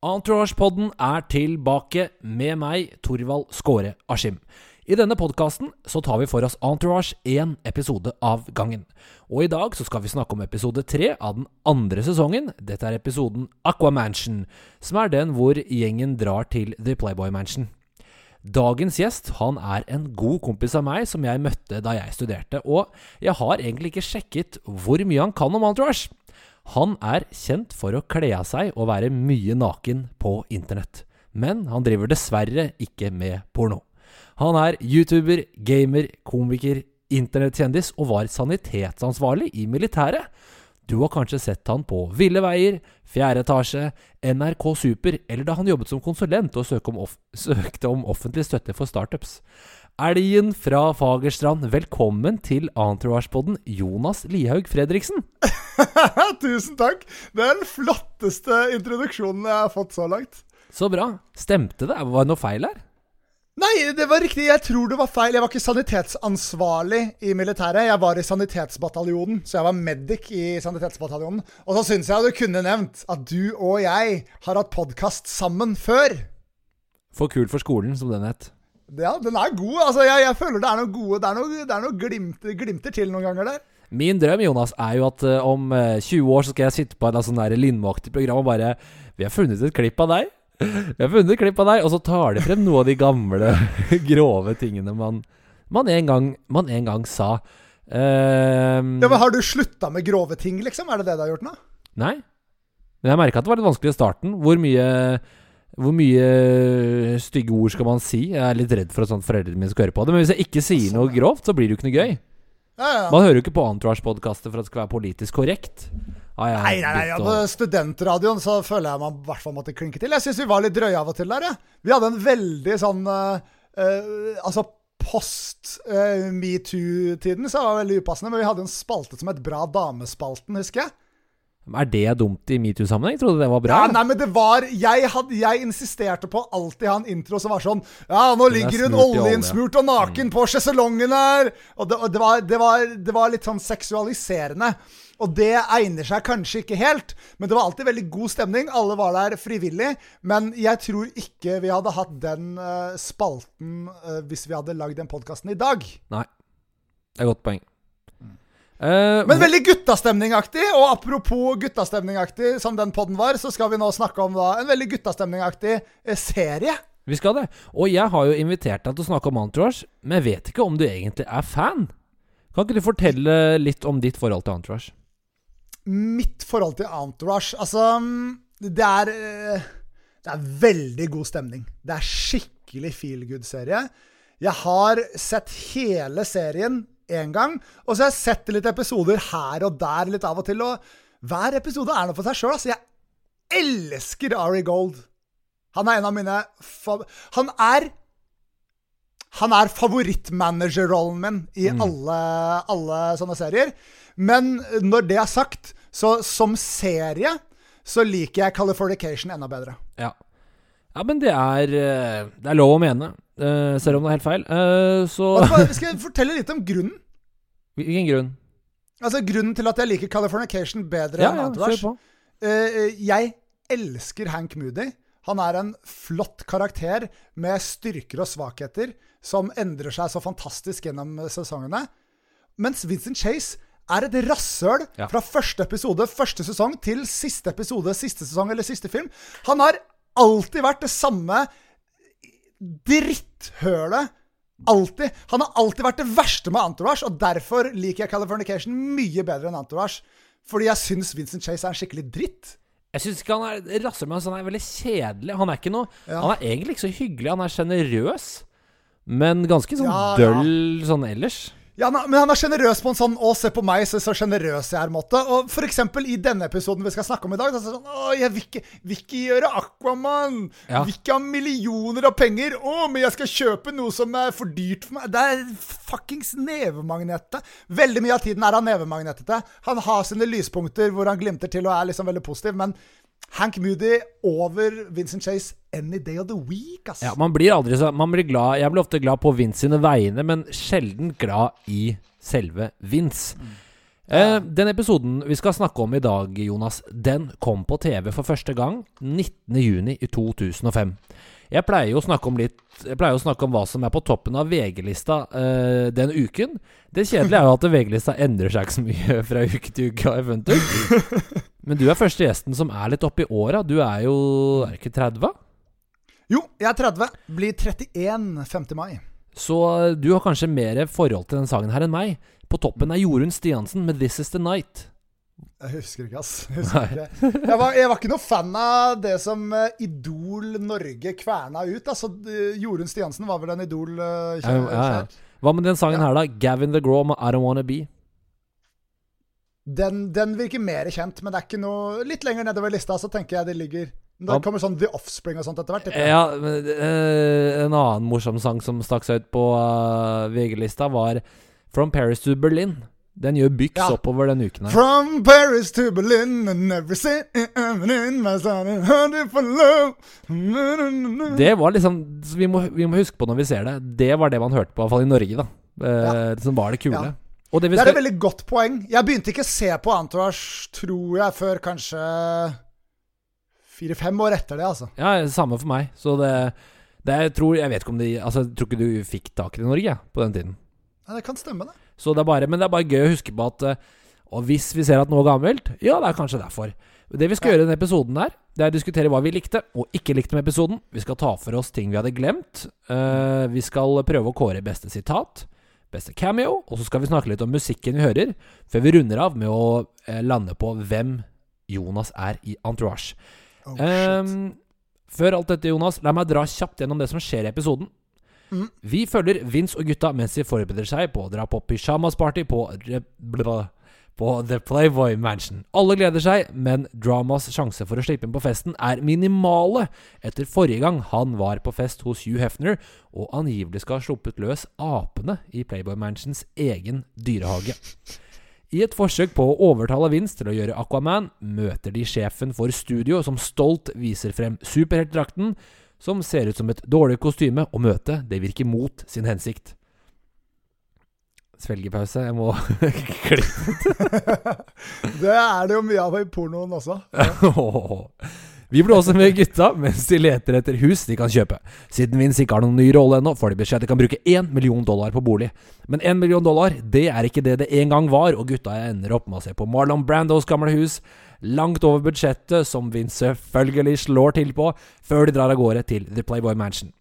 Entourage-podden er tilbake med meg, Torvald Skåre Askim. I denne podkasten tar vi for oss Entourage én episode av gangen. Og i dag så skal vi snakke om episode tre av den andre sesongen. Dette er episoden Aquamansion, som er den hvor gjengen drar til The Playboy Mansion. Dagens gjest han er en god kompis av meg som jeg møtte da jeg studerte, og jeg har egentlig ikke sjekket hvor mye han kan om Entourage. Han er kjent for å kle av seg og være mye naken på internett. Men han driver dessverre ikke med porno. Han er YouTuber, gamer, komiker, internettkjendis og var sanitetsansvarlig i militæret. Du har kanskje sett han på Ville veier, Fjerde etasje, NRK Super, eller da han jobbet som konsulent og søkte om, offentlig støtte for startups. Elgen fra Fagerstrand, velkommen til Entourage-podden, Jonas Lihaug Fredriksen. Tusen takk. Det er den flotteste introduksjonen jeg har fått så langt. Så bra. Stemte det? Var det noe feil her? Nei, det var riktig. Jeg tror det var feil. Jeg var ikke sanitetsansvarlig i militæret. Jeg var i sanitetsbataljonen, så jeg var medic i sanitetsbataljonen. Og så syns jeg du kunne nevnt at du og jeg har hatt podkast sammen før. For kul for skolen, som den het. Ja, den er god. Altså, jeg, jeg føler det er noe gode Det er noe, det er noe glimter, glimter til noen ganger der. Min drøm Jonas, er jo at uh, om uh, 20 år så skal jeg sitte på et sånn Lindmo-aktig program og bare Vi har funnet et klipp av deg. Vi har funnet et klipp av deg, og så tar de frem noe av de gamle, grove tingene man, man, en, gang, man en gang sa. Uh, ja, men Har du slutta med grove ting, liksom? Er det det du har gjort nå? Nei. Men jeg merka at det var litt vanskelig i starten. Hvor mye hvor mye stygge ord skal man si? Jeg er litt redd for at sånn foreldrene mine skal høre på det. Men hvis jeg ikke sier noe grovt, så blir det jo ikke noe gøy. Ja, ja. Man hører jo ikke på Entourage-podkaster for at det skal være politisk korrekt. nei, nei, nei, ja, På studentradioen så føler jeg man i hvert fall måtte klinke til. Jeg syns vi var litt drøye av og til der, ja. Vi hadde en veldig sånn uh, uh, Altså post uh, metoo-tiden så var det veldig upassende, men vi hadde en spalte som het Bra damespalten, husker jeg. Er det dumt i metoo-sammenheng? Trodde det var bra? Ja, nei, men det var Jeg, had, jeg insisterte på alltid ha en intro som var sånn Ja, nå ligger hun oljeinnsmurt og naken mm. på sjeselongen her! Og, det, og det, var, det, var, det, var, litt sånn seksualiserende. Og det egner seg kanskje ikke helt, men det var alltid veldig god stemning. Alle var der frivillig. Men jeg tror ikke vi hadde hatt den uh, spalten uh, hvis vi hadde lagd den podkasten i dag. Nei. Det er et godt poeng. Uh, Men veldig guttastemningaktig. Og apropos guttastemningaktig, som den poden var, så skal vi nå snakke om da, en veldig guttastemningaktig eh, serie. Vi skal det. Og jeg har jo invitert deg til å snakke om Entourage, men jeg vet ikke om du egentlig er fan. Kan ikke du fortelle litt om ditt forhold til Entourage? Mitt forhold til Entourage Altså, det er eh, Det er veldig god stemning. Det er skikkelig feel good-serie. Jeg har sett hele serien én gang. Og så har jeg sett litt episoder her og der litt av og til. Og hver episode er noe for seg sjøl. Altså, jeg elsker Ari Gold. Han er en av mine Han er Han er favorittmanagerrollen min i mm. alle, alle sånne serier. Men når det er sagt, så som serie så liker jeg Californication enda bedre. Ja. Ja, men det er, eh, det er lov å mene, uh, selv om det er helt feil. Uh, så Skal jeg fortelle litt om grunnen? Hvilken grunn? Altså Grunnen til at jeg liker Californication bedre ja, enn Entourage uh, Jeg elsker Hank Moody. Han er en flott karakter med styrker og svakheter som endrer seg så fantastisk gjennom sesongene. Mens Vincent Chase er et rasshøl ja. fra første episode, første sesong, til siste episode, siste sesong eller siste film. Han har alltid vært det samme dritthølet. Alltid. Han har alltid vært det verste med Entourage, og derfor liker jeg Californication mye bedre enn Entourage. Fordi jeg syns Vincent Chase er en skikkelig dritt. Jeg syns ikke han er rasser, men han er veldig kjedelig. Han er ikke noe ja. Han er egentlig ikke så hyggelig. Han er sjenerøs, men ganske sånn ja, døll ja. sånn ellers. Ja, men han er sjenerøs på en sånn 'Å, se på meg, så, så sjenerøs jeg er'-måte. Og for eksempel i denne episoden vi skal snakke om i dag, så er det sånn 'Å, jeg vil ikke, vil ikke gjøre Aquaman'. Ja. Vil ikke ha millioner av penger. 'Å, men jeg skal kjøpe noe som er for dyrt for meg'. Det er fuckings nevemagnetet. Veldig mye av tiden er han nevemagnetete. Han har sine lyspunkter hvor han glimter til og er liksom veldig positiv, men Hank Moody over Vincent Chase any day of the week, ass. Ja, man blir aldri så Man blir glad Jeg blir ofte glad på Vince sine vegne, men sjelden glad i selve Vince. Mm. Eh, den episoden vi skal snakke om i dag, Jonas, den kom på TV for første gang 19.6 i 2005. Jeg pleier jo å snakke om litt Jeg pleier å snakke om hva som er på toppen av VG-lista uh, den uken. Det kjedelige er jo at VG-lista endrer seg ikke så mye fra uke til uke. har jeg funnet ut. Men du er første gjesten som er litt oppi i åra. Du er jo Er ikke 30? Jo, jeg er 30. Blir 31 5. mai. Så eh, du har kanskje mer forhold til den sangen her enn meg. På toppen er Jorunn Stiansen med 'This Is The Night'. Jeg husker ikke, ass. Jeg, husker ikke. Jeg, var, jeg var ikke noe fan av det som eh, Idol Norge kverna ut. Altså, Jorunn Stiansen var vel en Idol uh, Ja, ja, ja. Hva med den sangen her, da? 'Gavin The Grom med 'I Don't Wanna Be'? Den, den virker mer kjent, men det er ikke noe Litt lenger nedover lista så tenker jeg det ligger Da kommer sånn The Offspring og sånt etter hvert. Ja, men, uh, en annen morsom sang som stakk seg ut på uh, VG-lista, var 'From Paris to Berlin'. Den gjør byks Ja. oppover denne uken her. From Paris to Berlin and every city in my for love. Det var liksom vi må, vi må huske på når vi ser det. Det var det man hørte på, i hvert fall i Norge, da. Eh, Som var det kule. Ja. Det Det er et veldig godt poeng. Jeg begynte ikke å se på Entourage, tror jeg, før kanskje fire-fem år etter det, altså. Ja, samme for meg. Så det, det jeg tror Jeg vet ikke om de Altså, jeg tror ikke du fikk tak i det i Norge, på den tiden. Ja, det kan stemme, det. Så det er bare, men det er bare gøy å huske på at eh, Og hvis vi ser at noe er gammelt, ja, det er kanskje derfor. Det vi skal Ja. gjøre i denne episoden her, det er å diskutere hva vi likte og ikke likte med episoden. Vi skal ta for oss ting vi hadde glemt. Uh, vi skal prøve å kåre beste sitat, beste cameo, og så skal vi snakke litt om musikken vi hører, før vi runder av med å eh, lande på hvem Jonas er i Entourage. Oh. Ehm, før alt dette, Jonas, la meg dra kjapt gjennom det som skjer i episoden. Mm. Vi følger Vince og gutta mens de forbereder seg på å dra på pyjamasparty på, på The Playboy Mansion. Alle gleder seg, men Dramas sjanse for å slippe inn på festen er minimale etter forrige gang han var på fest hos Hugh Hefner og angivelig skal ha sluppet løs apene i Playboy Mansions egen dyrehage. I et forsøk på å overtale Vince til å gjøre Aquaman, møter de sjefen for studio, som stolt viser frem superheltdrakten, som ser ut som et dårlig kostyme, og møtet det virker mot sin hensikt. Svelgepause. Jeg må klippe Det er det jo mye av i pornoen også. Vi blir også med gutta mens de leter etter hus de kan kjøpe. Siden Vince ikke har noen ny rolle ennå, får de beskjed at de kan bruke én million dollar på bolig. Men én million dollar, det er ikke det det en gang var, og gutta ender opp med å se på Marlon Brandos gamle hus, langt over budsjettet, som Vince selvfølgelig slår til på, før de drar av gårde til The Playboy Mansion.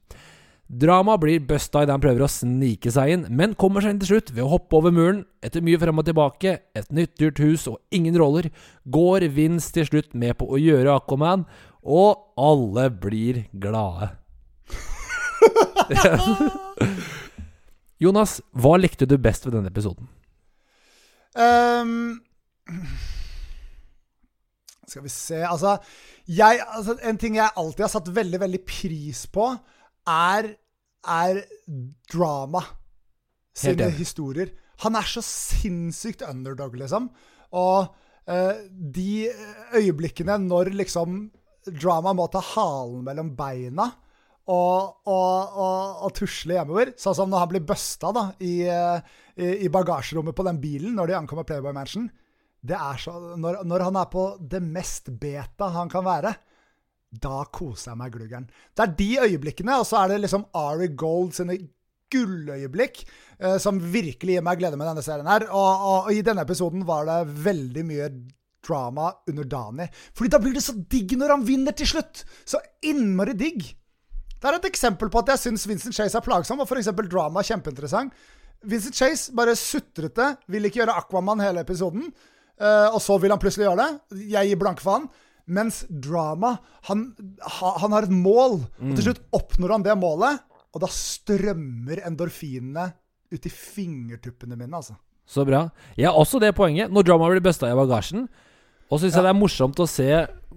Drama blir busta idet han prøver å snike seg inn, men kommer seg inn til slutt ved å hoppe over muren. Etter mye frem og tilbake, et nytt dyrt hus og ingen roller, går Vince til slutt med på å gjøre Aquaman, og alle blir glade. Jonas, hva likte du best ved denne episoden? Um, skal vi se Altså, jeg, altså En ting jeg alltid har satt veldig, veldig pris på, er, er drama. Sine historier. Han er så sinnssykt underdog, liksom. Og eh, de øyeblikkene når liksom drama må ta halen mellom beina og, og, og, og tusle hjemover. Sånn som når han blir busta da, i, eh, i, i bagasjerommet på den bilen når de ankommer Playboy Mansion. Det er så, når, når han er på det mest beta han kan være, da koser jeg meg gluggeren. Det er de øyeblikkene, og så er det liksom Ari Gold sine gulløyeblikk eh, som virkelig gir meg glede med denne serien her. Og, og, og i denne episoden var det veldig mye drama under Dani. Fordi da blir det så digg når han vinner til slutt! Så innmari digg. Det er et eksempel på at jeg syns Vincent Chase er plagsom, og f.eks. drama er kjempeinteressant. Vincent Chase bare sutrete, vil ikke gjøre Aquaman hele episoden. eh, og så vil han plutselig gjøre det. Jeg gir blanke han. Mens drama, han, ha, han har et mål. Og til slutt oppnår han det målet, og da strømmer endorfinene ut i fingertuppene mine, altså. Så bra. Jeg har også det poenget. Når drama blir busta i bagasjen, og så syns jeg det er morsomt å se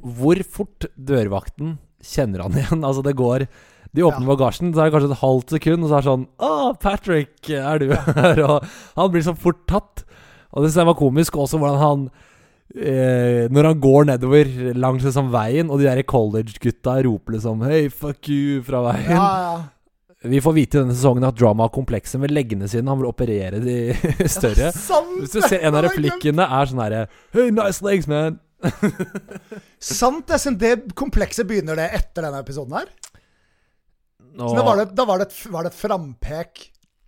hvor fort dørvakten kjenner han igjen. Altså, det går De åpner bagasjen, så er det kanskje et halvt sekund, og så er det sånn Å, Patrick, er du her? Og han blir så fort tatt. Og det synes jeg var komisk også, hvordan han eh, Når han går nedover langs liksom veien, og de der college-gutta roper liksom Hey, fuck you fra veien. Ja, ja. Vi får vite i denne sesongen at Drama har Vil med leggene sine. Han vil operere de større. Sant! Hvis du ser En av replikkene er sånn herre Hey, nice legs, man! Sant, det. siden Det komplekset begynner det etter denne episoden her. Nå, Så da var det, da var det, var det et frampek,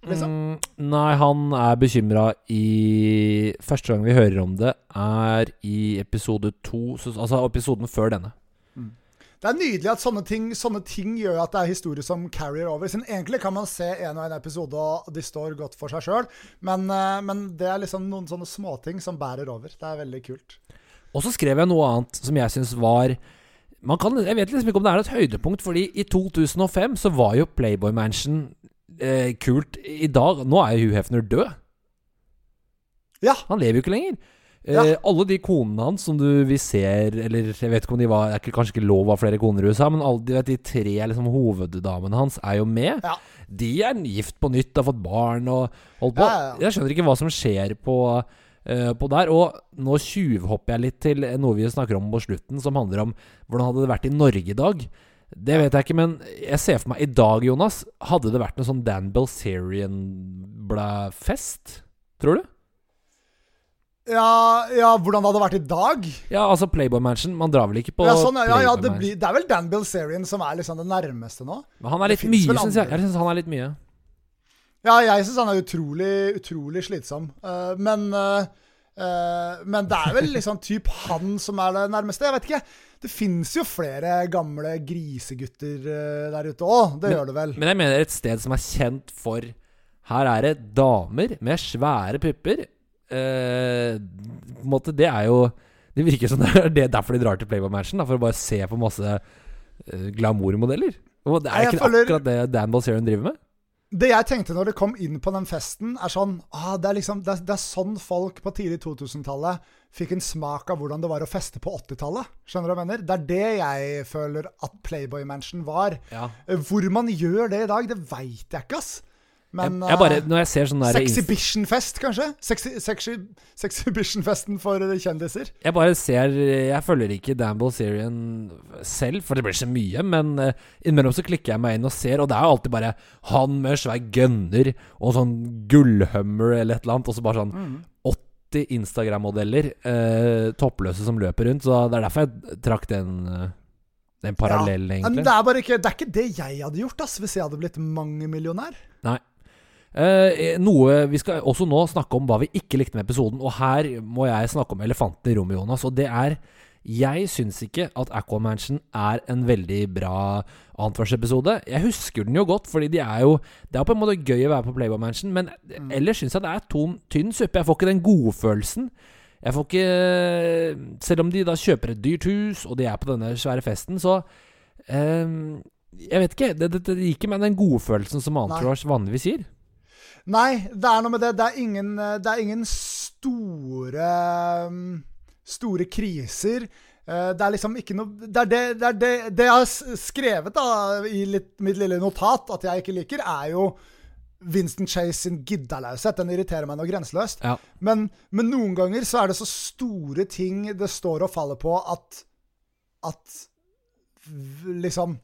liksom. mm, Nei, han er bekymra i Første gang vi hører om det, er i episode to. Altså episoden før denne. Det er nydelig at sånne ting, sånne ting gjør at det er historie som carrier over. Siden egentlig kan man se en og en episode, og de står godt for seg sjøl. Men, eh, men det er liksom noen sånne småting som bærer over. Det er veldig kult. Og så skrev jeg noe annet som jeg syns var man kan, Jeg vet liksom ikke om det er et høydepunkt, fordi i 2005 så var jo Playboy Mansion eh, kult. I dag Nå er jo Hugh Hefner død. Ja. Han lever jo ikke lenger. Eh, Ja. Alle de konene hans som du vi ser Eller jeg vet ikke om de var Det er kanskje ikke lov å ha flere koner i USA, men alle vet, de tre liksom, hoveddamene hans er jo med. Ja. De er gift på nytt, har fått barn og holdt på. Ja. Jeg skjønner ikke hva som skjer på, uh, på der. Og nå tjuvhopper jeg litt til noe vi snakker om på slutten, som handler om hvordan hadde det vært i Norge i dag. Det vet jeg ikke, men jeg ser for meg i dag, Jonas, hadde det vært noe sånn Dan Belserian-fest? Tror du? Ja, ja, hvordan det hadde vært i dag? Ja, altså Playboy Mansion. Man drar vel ikke på Ja, sånn, ja, ja, det, blir, det er vel Dan Bilzerian som er liksom det nærmeste nå. Men han er litt mye, syns jeg. Jeg synes han er litt mye. Ja, jeg syns han er utrolig, utrolig slitsom. Uh, men, uh, uh, men det er vel liksom typ han som er det nærmeste. Jeg vet ikke. Det fins jo flere gamle grisegutter eh, der ute òg. Det gjør det vel. Men jeg mener et sted som er kjent for Her er det damer med svære pupper. Eh, på en måte, det er jo Det virker som det er derfor de drar til Playboy-matchen. For å bare se på masse eh, glamourmodeller. Og det er ikke føler- akkurat det Dan Balzerian driver med. Det jeg tenkte når det kom inn på den festen, er sånn ah, det, er liksom, det, er, det er sånn folk på tidlig 2000-tallet fikk en smak av hvordan det var å feste på 80-tallet. Skjønner du hva jeg mener? Det er det jeg føler at Playboy Mansion var. Ja. Eh, Hvor man gjør det i dag, det veit jeg ikke, ass. Men jeg, jeg bare, eh, når jeg ser sånn der Sexhibition-fest, kanskje? Sexhibition-festen for kjendiser? Jeg bare ser Jeg følger ikke Dan Serien selv, for det blir så mye. Men uh, innimellom så klikker jeg meg inn og ser, og det er jo alltid bare han med svær gunner og sånn gullhummer eller et eller annet, og så bare sånn Mm. 80 Instagram-modeller, eh, toppløse, som løper rundt. Så det er derfor jeg trakk den, eh, den parallellen, Men egentlig. det er bare ikke det, er ikke det jeg hadde gjort, ass, hvis jeg hadde blitt mangemillionær. Nei. Eh, noe Vi skal også nå snakke om hva vi ikke likte med episoden. Og her må jeg snakke om elefanten i rommet, Jonas. Og det er Jeg syns ikke at Aquamansion er en veldig bra annenførsepisode. Jeg husker den jo godt, fordi de er jo Det er på en måte gøy å være på Playboy Mansion, men ellers syns jeg det er ton, tynn suppe. Jeg får ikke den godfølelsen. Jeg får ikke Selv om de da kjøper et dyrt hus, og de er på denne svære festen, så eh, Jeg vet ikke. Det, det, det gir ikke meg den godfølelsen som Entourage vanligvis gir. Nei, det er noe med det. Det er ingen, det er ingen store mm, Store kriser. Eh, Det er liksom ikke noe Det er det, det, er det, det jeg har skrevet da i litt, mitt lille notat at jeg ikke liker, er jo Winston Chase sin giddalaushet. Den irriterer meg noe grenseløst. Ja. Men, men noen ganger så er det så store ting det står og faller på at At liksom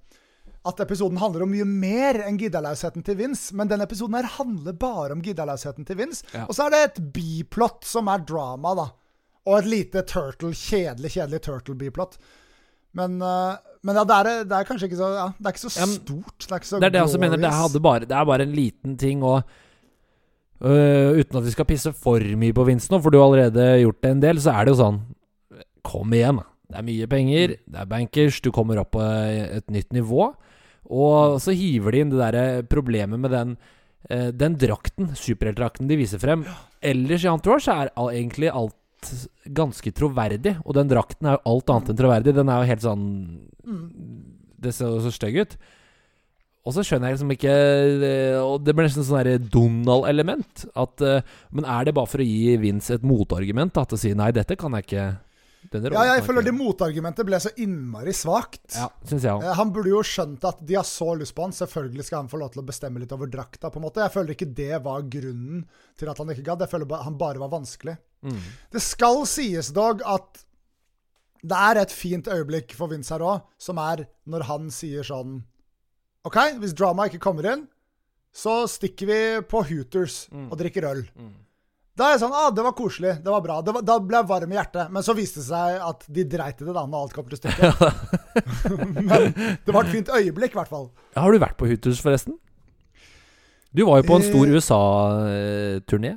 at episoden handler om mye mer enn giddalausheten til Vince. Men denne episoden her handler bare om giddalausheten til Vince. Ja. Og så er det et biplott som er drama, da. Og et lite turtle, kjedelig, kjedelig turtle-biplott. Men, eh, men ja, det er, det er kanskje ikke så Ja, det er ikke så stort. Det er ikke så Det er det jeg også mener. Det, bare, det er bare en liten ting, og øh, uten at vi skal pisse for mye på Vince nå, for du har allerede gjort det en del, så er det jo sånn Kom igjen, da. Det er mye penger, det er bankers, du kommer opp på et nytt nivå. Og så hiver de inn det derre problemet med den eh, Den drakten, superheltdrakten de viser frem. Ellers i Entourage er all, egentlig alt ganske troverdig, og den drakten er jo alt annet enn troverdig. Den er jo helt sånn Det ser jo så stygg ut. Og så skjønner jeg liksom ikke eh, Og det blir nesten sånn Donald-element. Eh, Men er det bare for å gi Vince et motargument da, til å si nei, dette kan jeg ikke Ja, jeg føler det motargumentet ble så innmari svakt. Ja, synes jeg òg. Eh, Han burde jo skjønt at de har så lyst på han. Selvfølgelig skal han få lov til å bestemme litt over drakta. på en måte. Jeg føler ikke det var grunnen til at han ikke gadd. Jeg føler han bare var vanskelig. Mm. Det skal sies dog at det er et fint øyeblikk for Vince her òg, som er når han sier sånn OK, hvis drama ikke kommer inn, så stikker vi på Hooters og drikker øl. Da er jeg sånn ah, det var koselig, det var bra. Det var, da ble jeg varm i hjertet. Men så viste det seg at de dreit i det da når alt kom til stykket. Men det var et fint øyeblikk, i hvert fall. Har du vært på Hooters, forresten? Du var jo på en stor Eh. USA-turné.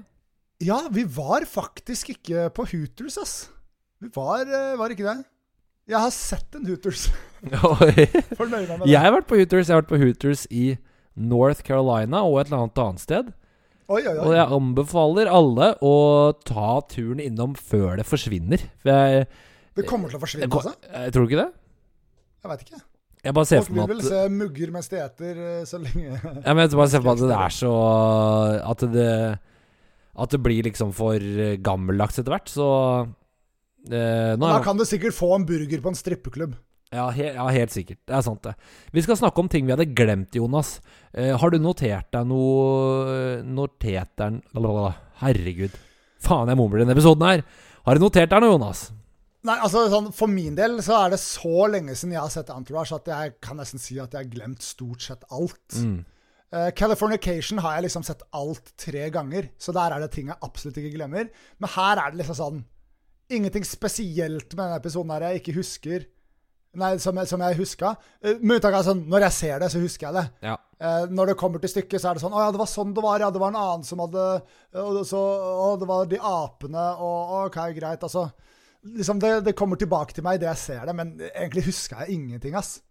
Ja, vi var faktisk ikke på Hooters, ass. Vi var, eh, var ikke det. Jeg har sett en Hooters. jeg Fornøyd med det. har vært på Hooters Jeg har vært på Hooters i North Carolina og et eller annet annet sted. Oi, oi, Og jeg anbefaler alle å ta turen innom før det forsvinner. For jeg, Det kommer til å forsvinne, altså? tror du ikke det? Jeg veit ikke. Jeg bare ser Folk for vil vel at se mugger mens de eter, eh, så lenge Ja, men jeg bare ser for meg at det er så At det At det blir liksom for gammeldags etter hvert, så eh, nå Da kan du sikkert få en burger på en strippeklubb. Ja, he, ja, helt sikkert. Det er sant, det. Vi skal snakke om ting vi hadde glemt, Jonas. Eh, har du notert deg noe Notert deg Herregud. Faen, jeg mumler denne episoden her. Har du notert deg noe, Jonas? Nei, altså sånn, For min del så er det så lenge siden jeg har sett Entourage at jeg kan nesten si at jeg har glemt stort sett alt. Mm. Uh, Californication har jeg liksom sett alt tre ganger, så der er det ting jeg absolutt ikke glemmer. Men her er det liksom sånn Ingenting spesielt med denne episoden her jeg ikke husker. Nei, som, jeg- som jeg huska. Uh, med unntak av sånn Når jeg ser det, så husker jeg det. Ja. Eh, når det kommer til stykket, så er det sånn Å ja, det var sånn det var. Ja, det var en annen som hadde Og så, å, det var de apene, og OK, greit. Altså Liksom, det, det kommer tilbake til meg idet jeg ser det, men egentlig husker jeg ingenting, ass.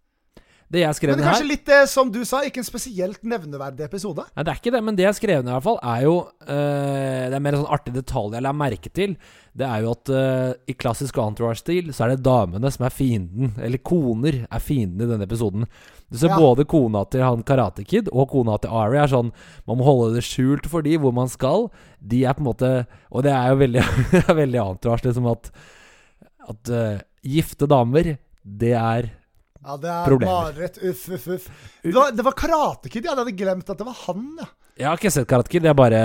Det jeg skrev Men det er er her kanskje litt det som du sa, ikke en spesielt nevneverdig episode. Nei, det er ikke det, men det jeg skrev ned i hvert fall, er jo eh, Det er mer en sånn artig detalj jeg la merke til. Det er jo at eh, i klassisk entourage-stil så er det damene som er fienden. Eller koner er fienden i denne episoden. Du ser Ja. både kona til han Karate Kid og kona til Ari er sånn Man må holde det skjult for de hvor man skal. De er på en måte Og det er jo veldig, veldig entourage, liksom at At eh, gifte damer, det er Ja, det er mareritt. Uff, uff, uff. Det var, det var Karate Kid, ja. Jeg hadde glemt at det var han, ja. Jeg har ikke sett Karate Kid, jeg bare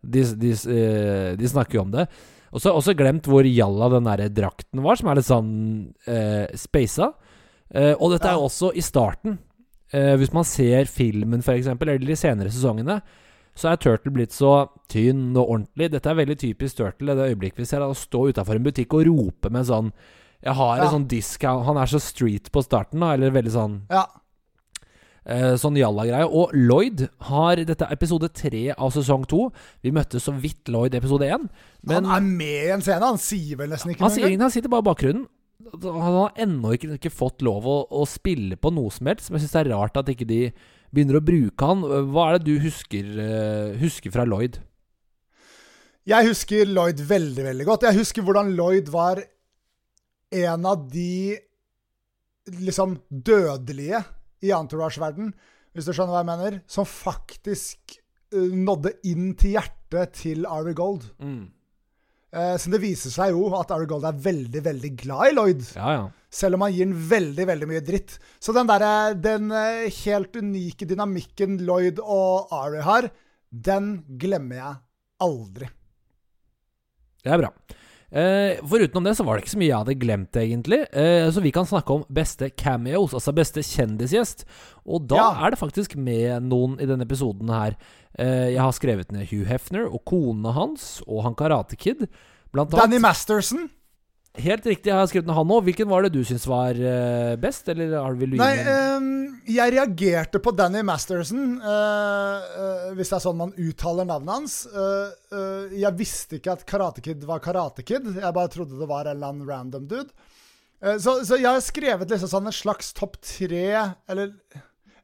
De, de, eh, de snakker jo om det. Og så har jeg også glemt hvor jalla den der drakten var, som er litt sånn eh, speisa. Eh, og dette er også i starten. Eh, hvis man ser filmen, f.eks., eller de senere sesongene, så er Turtle blitt så tynn og ordentlig. Dette er veldig typisk Turtle, det øyeblikket vi ser. Å stå utafor en butikk og rope med en sånn Jeg har en sånn discount Han er så street på starten, da, eller veldig sånn Ja. Uh, sånn jalla-greie. Og Lloyd har Dette er episode tre av sesong to. Vi møtte så vidt Lloyd i episode én. Han er med i en scene. Han sier vel nesten ikke han, noe. sier, han sitter bare i bakgrunnen. Han har ennå ikke, ikke fått lov å, å spille på noe som helst. Men jeg syns det er rart at ikke de begynner å bruke han. Hva er det du husker, uh, husker fra Lloyd? Jeg husker Lloyd veldig, veldig godt. Jeg husker hvordan Lloyd var en av de liksom dødelige i entourage-verden, hvis du skjønner hva jeg mener, som faktisk uh, nådde inn til hjertet til Ari Gold. Eh, så det viser seg jo at Ari Gold er veldig, veldig glad i Lloyd. Ja, ja. Selv om han gir den veldig, veldig mye dritt. Så den der, den eh, helt unike dynamikken Lloyd og Ari har, den glemmer jeg aldri. Det er bra. Eh, Foruten det så var det ikke så mye jeg hadde glemt, egentlig. Eh, så vi kan snakke om beste cameos, altså beste kjendisgjest. Og da Ja. er det faktisk med noen i denne episoden her. Eh, jeg har skrevet ned Hugh Hefner og kona hans og han Karate Kid. Blant Danny annet. Masterson. Helt riktig, jeg har skrevet den han òg. Hvilken var det du syns var eh, best, eller har- du Nei, um, jeg reagerte på Danny Masterson, uh, uh, hvis det er sånn man uttaler navnet hans. Uh, jeg visste ikke at Karate Kid var Karate Kid. Jeg bare trodde det var en eller annen random dude. Så, så jeg har skrevet liksom sånn en slags topp tre, eller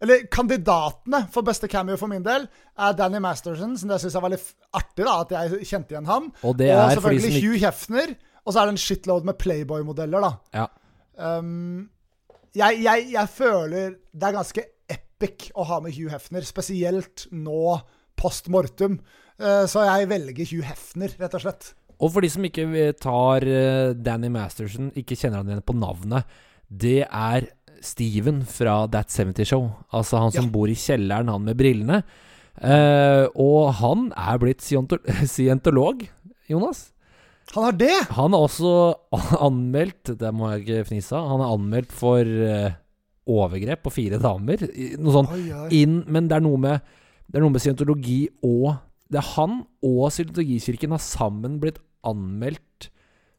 eller kandidatene for beste cameo for min del er Danny Masterson, som jeg syns er veldig artig, da, at jeg kjente igjen ham. Og det er Og selvfølgelig Hugh Hefner. Og så er det en shitload med Playboy-modeller, da. Ja. Um, jeg, jeg, jeg føler det er ganske epic å ha med Hugh Hefner, spesielt nå post mortem. Uh, så jeg velger Hugh Hefner, rett og slett. Og for de som ikke tar eh, Danny Masterson, ikke kjenner han igjen på navnet, det er Steven fra That 70 Show. Altså han som Ja. bor i kjelleren, han med brillene. Uh, og han er blitt scientolog, Jonas. Han har det! Han er også anmeldt Det må jeg ikke fnise av. Han er anmeldt for uh, overgrep på fire damer. Noe sånn Oi, oi. inn Men det er noe med Det er noe med scientologi og Det er han og Scientologikirken har sammen blitt anmeldt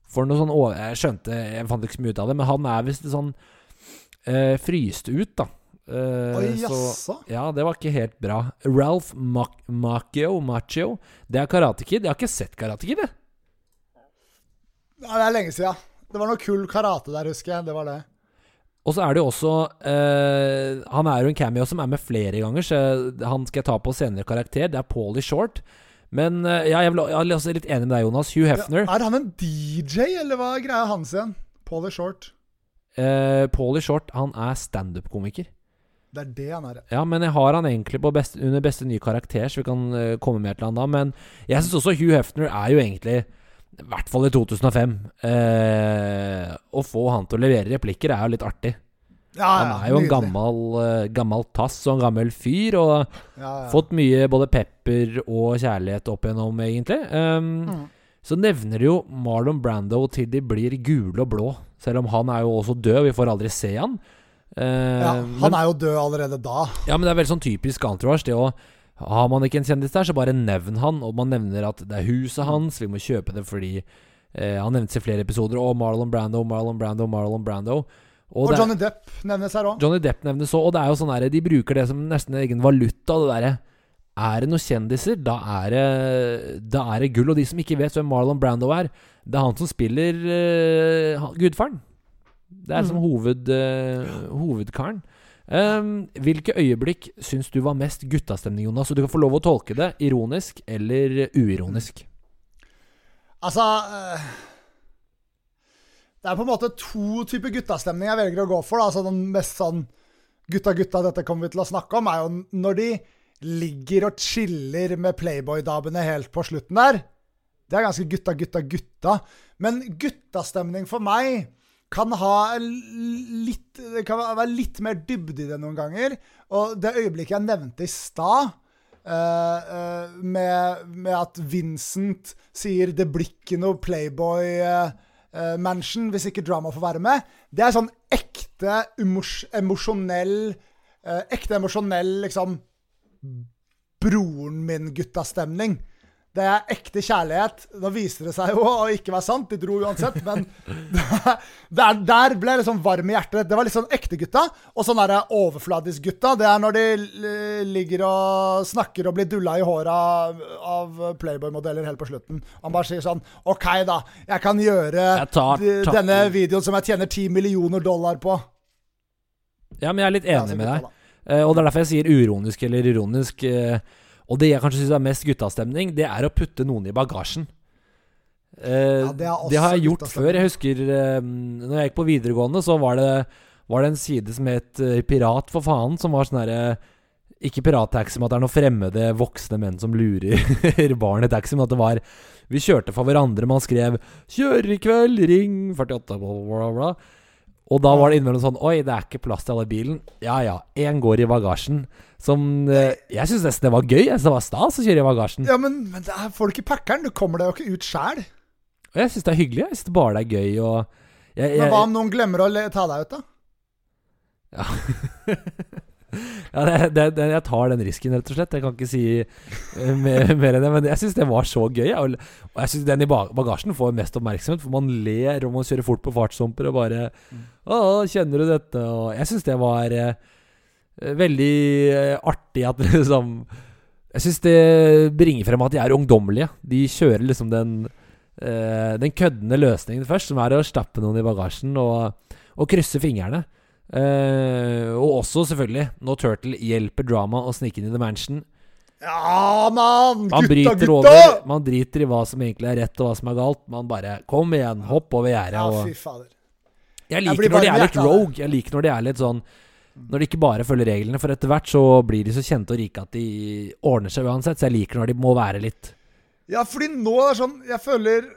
for noe sånn over- Jeg skjønte Jeg fant ikke så mye ut av det, men han er visst sånn uh, fryst ut, da. Uh, Oi, så ja, det var ikke helt bra. Ralph Mac Macchio, Macchio, det er Karate Kid. Jeg har ikke sett Karate Kid, jeg. Ja, det er lenge siden. Det var noe kul karate der, husker jeg. Det var det. Og så er det jo også eh, Han er jo en cameo som er med flere ganger, så han skal jeg ta på senere karakter. Det er Paulie Short. Men eh, ja, jeg, vil, jeg er også litt enig med deg, Jonas. Hugh Hefner. Ja, er han en DJ, eller hva er greia hans igjen? Paulie Short. Eh, Paulie Short han er standup-komiker. Det er det han er. Ja, men jeg har han egentlig på beste, under beste nye karakter, så vi kan uh, komme med et eller annet da. Men jeg syns også Hugh Hefner er jo egentlig, i hvert fall i 2005 eh, Å få han til å levere replikker er jo litt artig. Ja, Han er jo en gammel, eh, gammel tass og en gammel fyr, og ja, ja. fått mye både pepper og kjærlighet opp igjennom, egentlig. Um, Mm. Så nevner jo Marlon Brando til de blir gule og blå, selv om han er jo også død, vi får aldri se han. Uh, ja, men- han er jo død allerede da. ja, men det er veldig sånn typisk entourage. Det å Har man ikke en kjendis der, så bare nevn han. Og man nevner at det er huset hans, vi må kjøpe det fordi eh, Han nevnes i flere episoder. Og Marlon Brando, Marlon Brando, Marlon Brando. Og, er- Johnny Depp nevnes her òg. Johnny Depp nevnes òg, og det er jo sånn der, de bruker det som nesten egen valuta. Det der, Er det noen kjendiser, da er, det, da er det gull. Og de som ikke vet hvem Marlon Brando er, det er han som spiller uh, gudfaren. Det er som hoved, uh, hovedkaren. Um, hvilke øyeblikk syns du var mest guttastemning, Jonas? Så du kan få lov å tolke det ironisk eller uironisk. Altså eh, Det er på en måte to typer guttastemning jeg velger å gå for. Altså Den mest sånn gutta-gutta dette kommer vi til å snakke om, er jo når de ligger og chiller med Playboy-damene helt på slutten der. Det er ganske gutta-gutta-gutta. Men guttastemning for meg kan ha litt Det kan være litt mer dybde i det noen ganger. Og det øyeblikket jeg nevnte i stad, uh, uh, med, med at Vincent sier 'det blir ikke noe Playboy-mansion hvis ikke drama får være med', det er sånn ekte emosjonell eh, Ekte emosjonell, liksom Broren min-guttastemning. Det er ekte kjærlighet. Da viser det seg jo å ikke være sant, de dro uansett, men der, der ble jeg liksom varm i hjertet. Det var litt sånn ekte gutta. Og sånn derre overfladisk gutta, det er når de ligger og snakker og blir dulla i håra av Playboy-modeller helt på slutten. Han bare sier sånn OK, da. Jeg kan gjøre Jeg tar- tar- denne videoen som jeg tjener 10 millioner dollar på. Ja, men jeg er litt enig så med deg. da. Eh, og det er derfor jeg sier uronisk eller ironisk. eh, og det jeg kanskje syns er mest guttastemning, det er å putte noen i bagasjen. Eh, Ja, det det har jeg gjort før. Jeg husker eh, Når jeg gikk på videregående, så var det, var det en side som het eh, Pirat for faen, som var sånn herre Ikke pirattaxi men at det er noen fremmede voksne menn som lurer barn i taxi, men at det var Vi kjørte for hverandre. Man skrev 'Kjører i kveld, ring 48', bla, bla, bla. Og da var det innimellom sånn Oi, det er ikke plass til alle i bilen. Ja ja, én går i bagasjen. Som eh, Jeg syns nesten det var gøy. Jeg synes det var stas å kjøre i bagasjen. Ja, men, men det er folk i packeren. Du kommer deg jo ikke ut sjæl. Og jeg syns det er hyggelig. Jeg syns det bare er gøy. Og jeg, Men hva om noen glemmer å ta deg ut, da? ja, det, det, det, jeg tar den risken, rett og slett. Jeg kan ikke si eh, mer, mer enn det. Men jeg syns det var så gøy. Og, og jeg syns den i bagasjen får mest oppmerksomhet, for man ler og man kjører fort på fartshumper og bare Å, kjenner du dette? Og jeg syns det var eh, veldig eh, artig at liksom Jeg syns det bringer frem at de er ungdommelige. De kjører liksom den Den køddende løsningen først, som er å stappe noen i bagasjen og, og krysse fingrene. Eh, og også, selvfølgelig, når Turtle hjelper Drama å snike inn i The Mansion. Ja, mann! Man Gutta, gutta! over. Man driter i hva som egentlig er rett, og hva som er galt. Man bare Kom igjen, hopp over gjerdet. Ja, fy fader. jeg liker jeg når de er litt rogue. Jeg liker når de er litt sånn Når de ikke bare følger reglene, for etter hvert så blir de så kjente og rike at de ordner seg uansett. Så jeg liker når de må være litt Ja, fordi nå er det sånn Jeg føler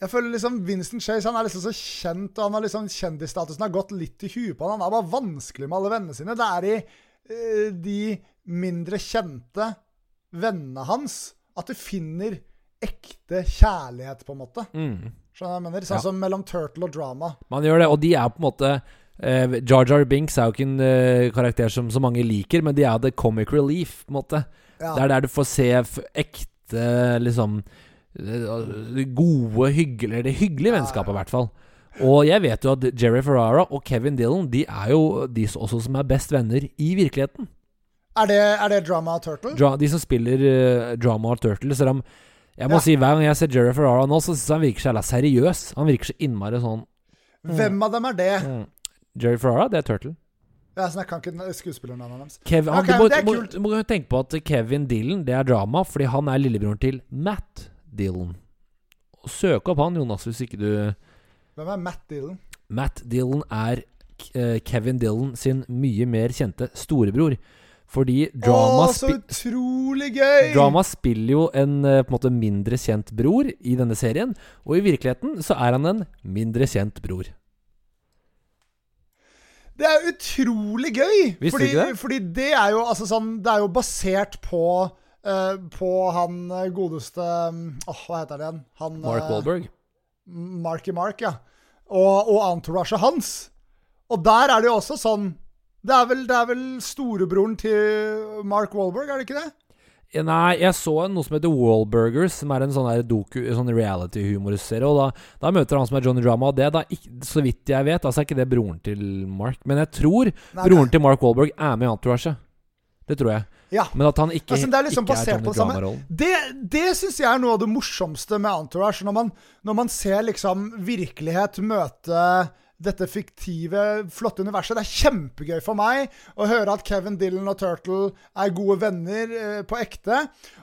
Jeg føler liksom Vincent Chase han er liksom så kjent, og han har liksom kjendisstatusen har gått litt i huet på han. Han er bare vanskelig med alle vennene sine. Det er i eh, de mindre kjente vennene hans at du finner ekte kjærlighet, på en måte. mm. Skjønner jeg mener? Sånn Ja. som mellom Turtle og Drama. Man gjør det, og de er på en måte Eh, Jar Jar Binks er jo ikke en eh, karakter som så mange liker, men de er the comic relief, på en måte. Ja. Det er der du får se ekte, liksom eh, Gode, hyggelige Det hyggelige vennskapet, i hvert fall. Og jeg vet jo at Jerry Ferrara og Kevin Dillon De er jo de også som er best venner i virkeligheten. Er, det, er det Drama Turtle? Dra de som spiller uh, Drama Turtle. Så de, jeg må Ja. si hver gang jeg ser Jerry Ferrara nå, så syns jeg han virker så jævla seriøs. Han virker så innmari sånn Hvem av dem er det? mm. Jerry Ferrara, det er Turtle. Ja, sånn, jeg kan ikke skuespillernavnet hans. Kevin, han, Ok, du, må, det er må, må tenke på at Kevin Dillon Det er drama fordi han er lillebroren til Matt Dillon. Søk opp han, Jonas, hvis ikke du Hvem er Matt Dillon? Matt Dillon er eh, Kevin Dillon sin mye mer kjente storebror. Fordi drama, Å, så utrolig gøy! drama spiller jo en eh, på en måte mindre kjent bror i denne serien. Og i virkeligheten så er han en mindre kjent bror. Det er utrolig gøy! Visste fordi, du ikke det? fordi det er jo altså sånn Det er jo basert på På han eh, godeste mm, Åh, hva heter det igjen? Han, Mark Walberg? Marky Mark, ja. Og, og entourage hans. Og der er det jo også sånn Det er vel, det er vel storebroren til Mark Wahlberg, er det ikke det? Nei, jeg så noe som heter Wallburgers, som er en sånn sånn reality-humorserie. Og da, da møter han som er Johnny Drama, og det da ikke, så vidt jeg vet, altså er ikke det broren til Mark. Men jeg tror Nei, broren til Mark Wahlberg er med i Entourage. Det tror jeg. Ja. Men at han ikke, Altså, det er liksom ikke er Johnny. Drama-rollen. Det, det syns jeg er noe av det morsomste med Entourage. Når man, når man ser liksom virkelighet møte dette fiktive, flotte universet. Det er kjempegøy for meg å høre at Kevin Dillon og Turtle er gode venner eh, på ekte.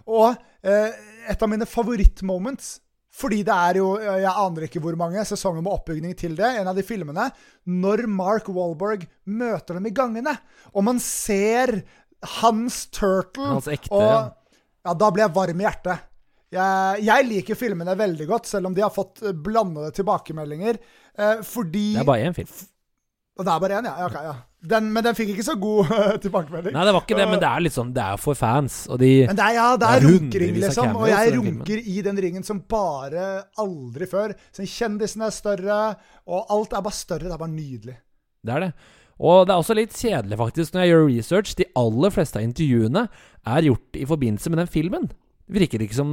Og eh, et av mine favorittmoments fordi det er jo Jeg aner ikke hvor mange sesonger med oppbygning til det. En av de filmene. Når Mark Wahlberg møter dem i gangene. Og man ser hans turtle. Hans ekte, og, ja. ja, da ble jeg varm i hjertet. Jeg, jeg liker filmene veldig godt, selv om de har fått eh, blandede tilbakemeldinger. Eh, fordi Det er bare én film. Og det er bare én, ja. Okay, ja. Den, men den fikk ikke så god tilbakemelding. Nei, det var ikke det, men det er litt sånn Det er for fans, og de Men det er, ja, det Det er er runkering, liksom. Og jeg runker i den ringen som bare aldri før. Så Kjendisene er større, og alt er bare større. Det er bare nydelig. Det er det. Og det er også litt kjedelig, faktisk, når jeg gjør research. De aller fleste av intervjuene er gjort i forbindelse med den filmen. Virker ikke som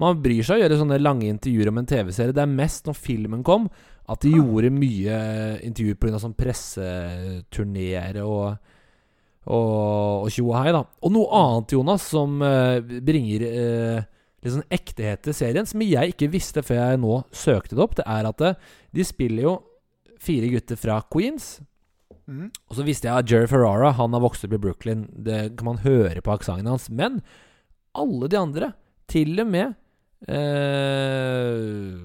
Man bryr seg å gjøre sånne lange intervjuer om en TV-serie. Det er mest når filmen kom, at de gjorde mye intervjuer pga. sånn presseturneer og, og tjo og hei, da. Og noe annet, Jonas, som uh, bringer uh, litt sånn ektehet til serien, som jeg ikke visste før jeg nå søkte det opp, det er at eh, de spiller jo fire gutter fra Queens. Mm. Og så visste jeg at Jerry Ferrara Han har vokst opp i Brooklyn. Det kan man høre på aksenten hans. Men alle de andre, til og med eh,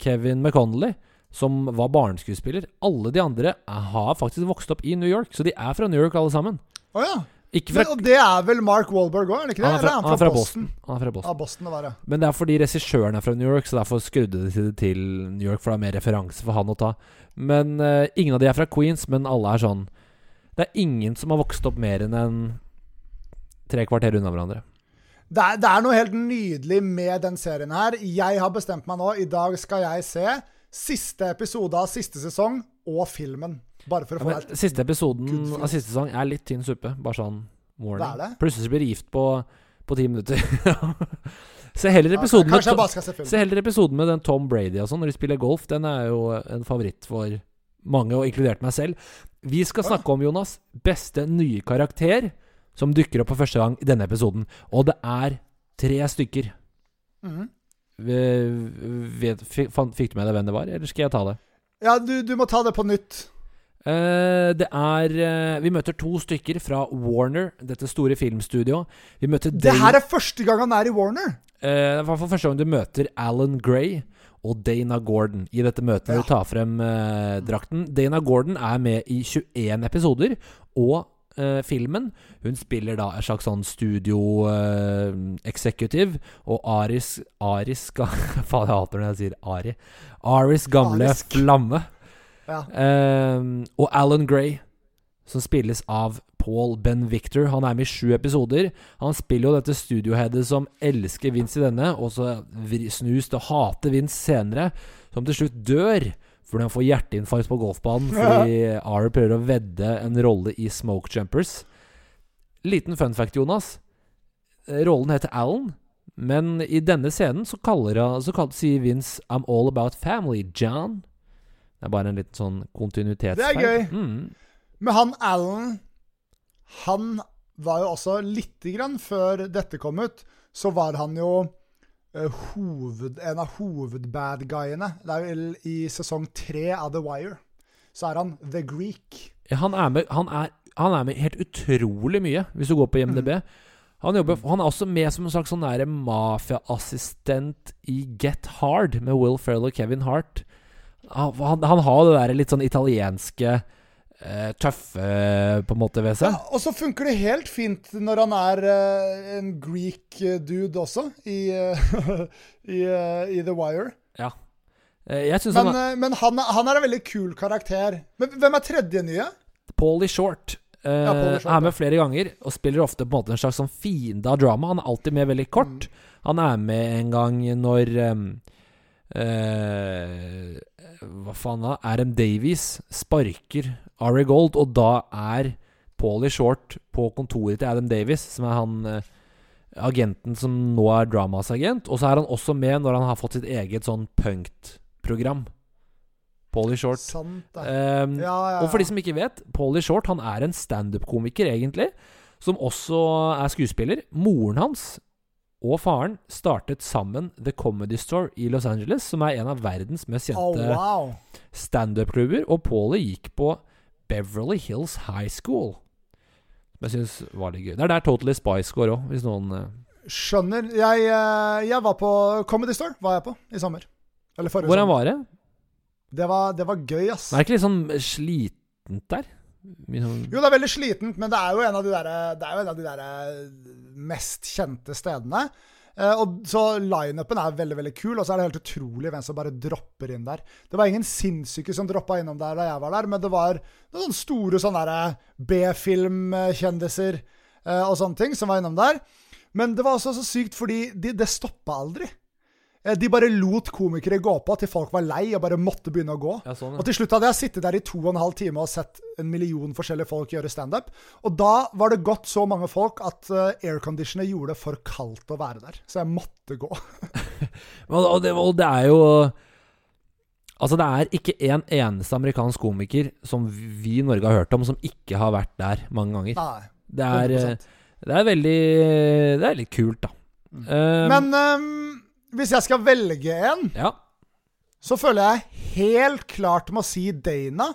Kevin McConnelly, som var barneskuespiller Alle de andre har faktisk vokst opp i New York. Så de er fra New York, alle sammen. Oh, ja. Fra, Men, og det er vel Mark Wahlberg òg, er det ikke det? han er fra, han er fra Boston. Han er fra Boston. Ja, Boston det var det. Men det er fordi regissøren er fra New York, så derfor skrudde de det til New York, for det er mer referanse for han å ta. Men uh, ingen av de er fra Queens, men alle er sånn Det er ingen som har vokst opp mer enn en tre kvarter unna hverandre. Det er, det er noe helt nydelig med den serien her. Jeg har bestemt meg nå. I dag skal jeg se siste episode av siste sesong og filmen. Bare for å Ja, men siste episoden av siste sesong er litt tynn suppe. Bare sånn warning. Plutselig blir gift på, på ti minutter. se heller Ja, episoden med se. Heller episoden med den Tom Brady og sånn, når de spiller golf. Den er jo en favoritt for mange, og inkludert meg selv. Vi skal snakke om, Jonas, beste nye karakter som dukker opp for første gang i denne episoden. Og det er tre stykker. Mm. Ve- Vet, fikk, fikk du med deg hvem det var, eller skal jeg ta det? Ja, du, du må ta det på nytt. Eh, det er uh, Vi møter to stykker fra Warner, dette store filmstudioet. Vi møter Det her er første gang han er i Warner. Uh, for for første gang du møter Alan Gray og Dana Gordon i dette møtet. Ja. du tar frem uh, drakten. Dana Gordon er med i 21 episoder, og eh, filmen Hun spiller da en slags sånn studio eh, executive, og Aris Aris Faen, jeg hater når jeg sier Ari. Aris gamle Arisk. flamme. Ja. Eh, og Alan Gray, som spilles av Paul Ben Victor. Han er med i sju episoder. Han spiller jo dette studioheadet som elsker Vince i denne, og så snus til å hate Vince senere, som til slutt dør Fordi han får hjerteinfarkt på golfbanen fordi Ari prøver å vedde en rolle i Smoke Jumpers. Liten fun fact, Jonas. Rollen heter Alan, men i denne scenen så kaller han Så kaller, sier Vince 'I'm all about family, John'. Det er bare en liten sånn kontinuitetsfeil. Det er gøy. Mm. Men han Alan Han var jo også lite grann før dette kom ut, så var han jo uh, hoved, en av hovedbadguyene. Det er vel i sesong tre av The Wire. Så er han The Greek. Ja, Han er, med, han, er, han er med helt utrolig mye, hvis du går på IMDb. Mm. Han, jobber, han er også med som en slags sånn mafiaassistent i Get Hard med Will Ferrell og Kevin Hart. Han, han, han har det der litt sånn italienske eh, tøffe på en måte ved seg. Ja, og så funker det helt fint når han er uh, en Greek eh, dude også, i, uh, i, uh, i The Wire. Ja. Men, han men han, er- han er en veldig kul karakter. Men hvem er tredje nye? Paulie Short. Ja, Short, er med flere ganger og spiller ofte på en måte en slags sånn fiende av drama. Han er alltid med veldig kort. Mm. Han er med en gang når ehm, eh, Hva faen da? Adam Davies sparker Ari Gold, og da er Paulie Short på kontoret til Adam Davies, som er han eh, agenten som nå er Dramas agent. Og så er han også med når han har fått sitt eget sånn punktprogram. Paulie Short. Sant. Ehm, Ja, ja, ja. og for de som ikke vet, Paulie Short han er en standup-komiker, egentlig. Som også er skuespiller. Moren hans og faren startet sammen The Comedy Store i Los Angeles, som er en av verdens mest Oh, kjente wow. standup-klubber. Og Paulie gikk på Beverly Hills High School. Som jeg syns var litt gøy. Det er der Totally Spice går òg, hvis noen uh... Skjønner. Jeg, eh, jeg var på Comedy Store var jeg på i sommer. Eller forrige Hvordan sommer. var det? Det var, det var gøy, ass. Er det ikke litt sånn slitent der? Sånn Jo, det er veldig slitent, men det er jo en av de der, er av de der eh, mest kjente stedene. Eh, og så Lineupen er veldig veldig kul, og så er det helt utrolig hvem som bare dropper inn der. Det var ingen sinnssyke som droppa innom der da jeg var der, men det var noen store sånne B-filmkjendiser eh, og sånne ting som var innom der. Men det var også så sykt, fordi de, det stoppa aldri. Eh, De bare lot komikere gå på til folk var lei og bare måtte begynne å gå. Ja, sånn, Og til slutt hadde jeg sittet der i to og en halv time og sett en million forskjellige folk gjøre standup. Og da var det gått så mange folk at uh, airconditioner gjorde det for kaldt å være der. Så jeg måtte gå. Og, det, og det er jo Altså, det er ikke en eneste amerikansk komiker som vi i Norge har hørt om, som ikke har vært der mange ganger. Nei, Det er, 100%. eh, det er veldig Det er litt kult, da. Um, Men ehm, hvis jeg skal velge en, Ja. så føler jeg helt klart med å si Dana.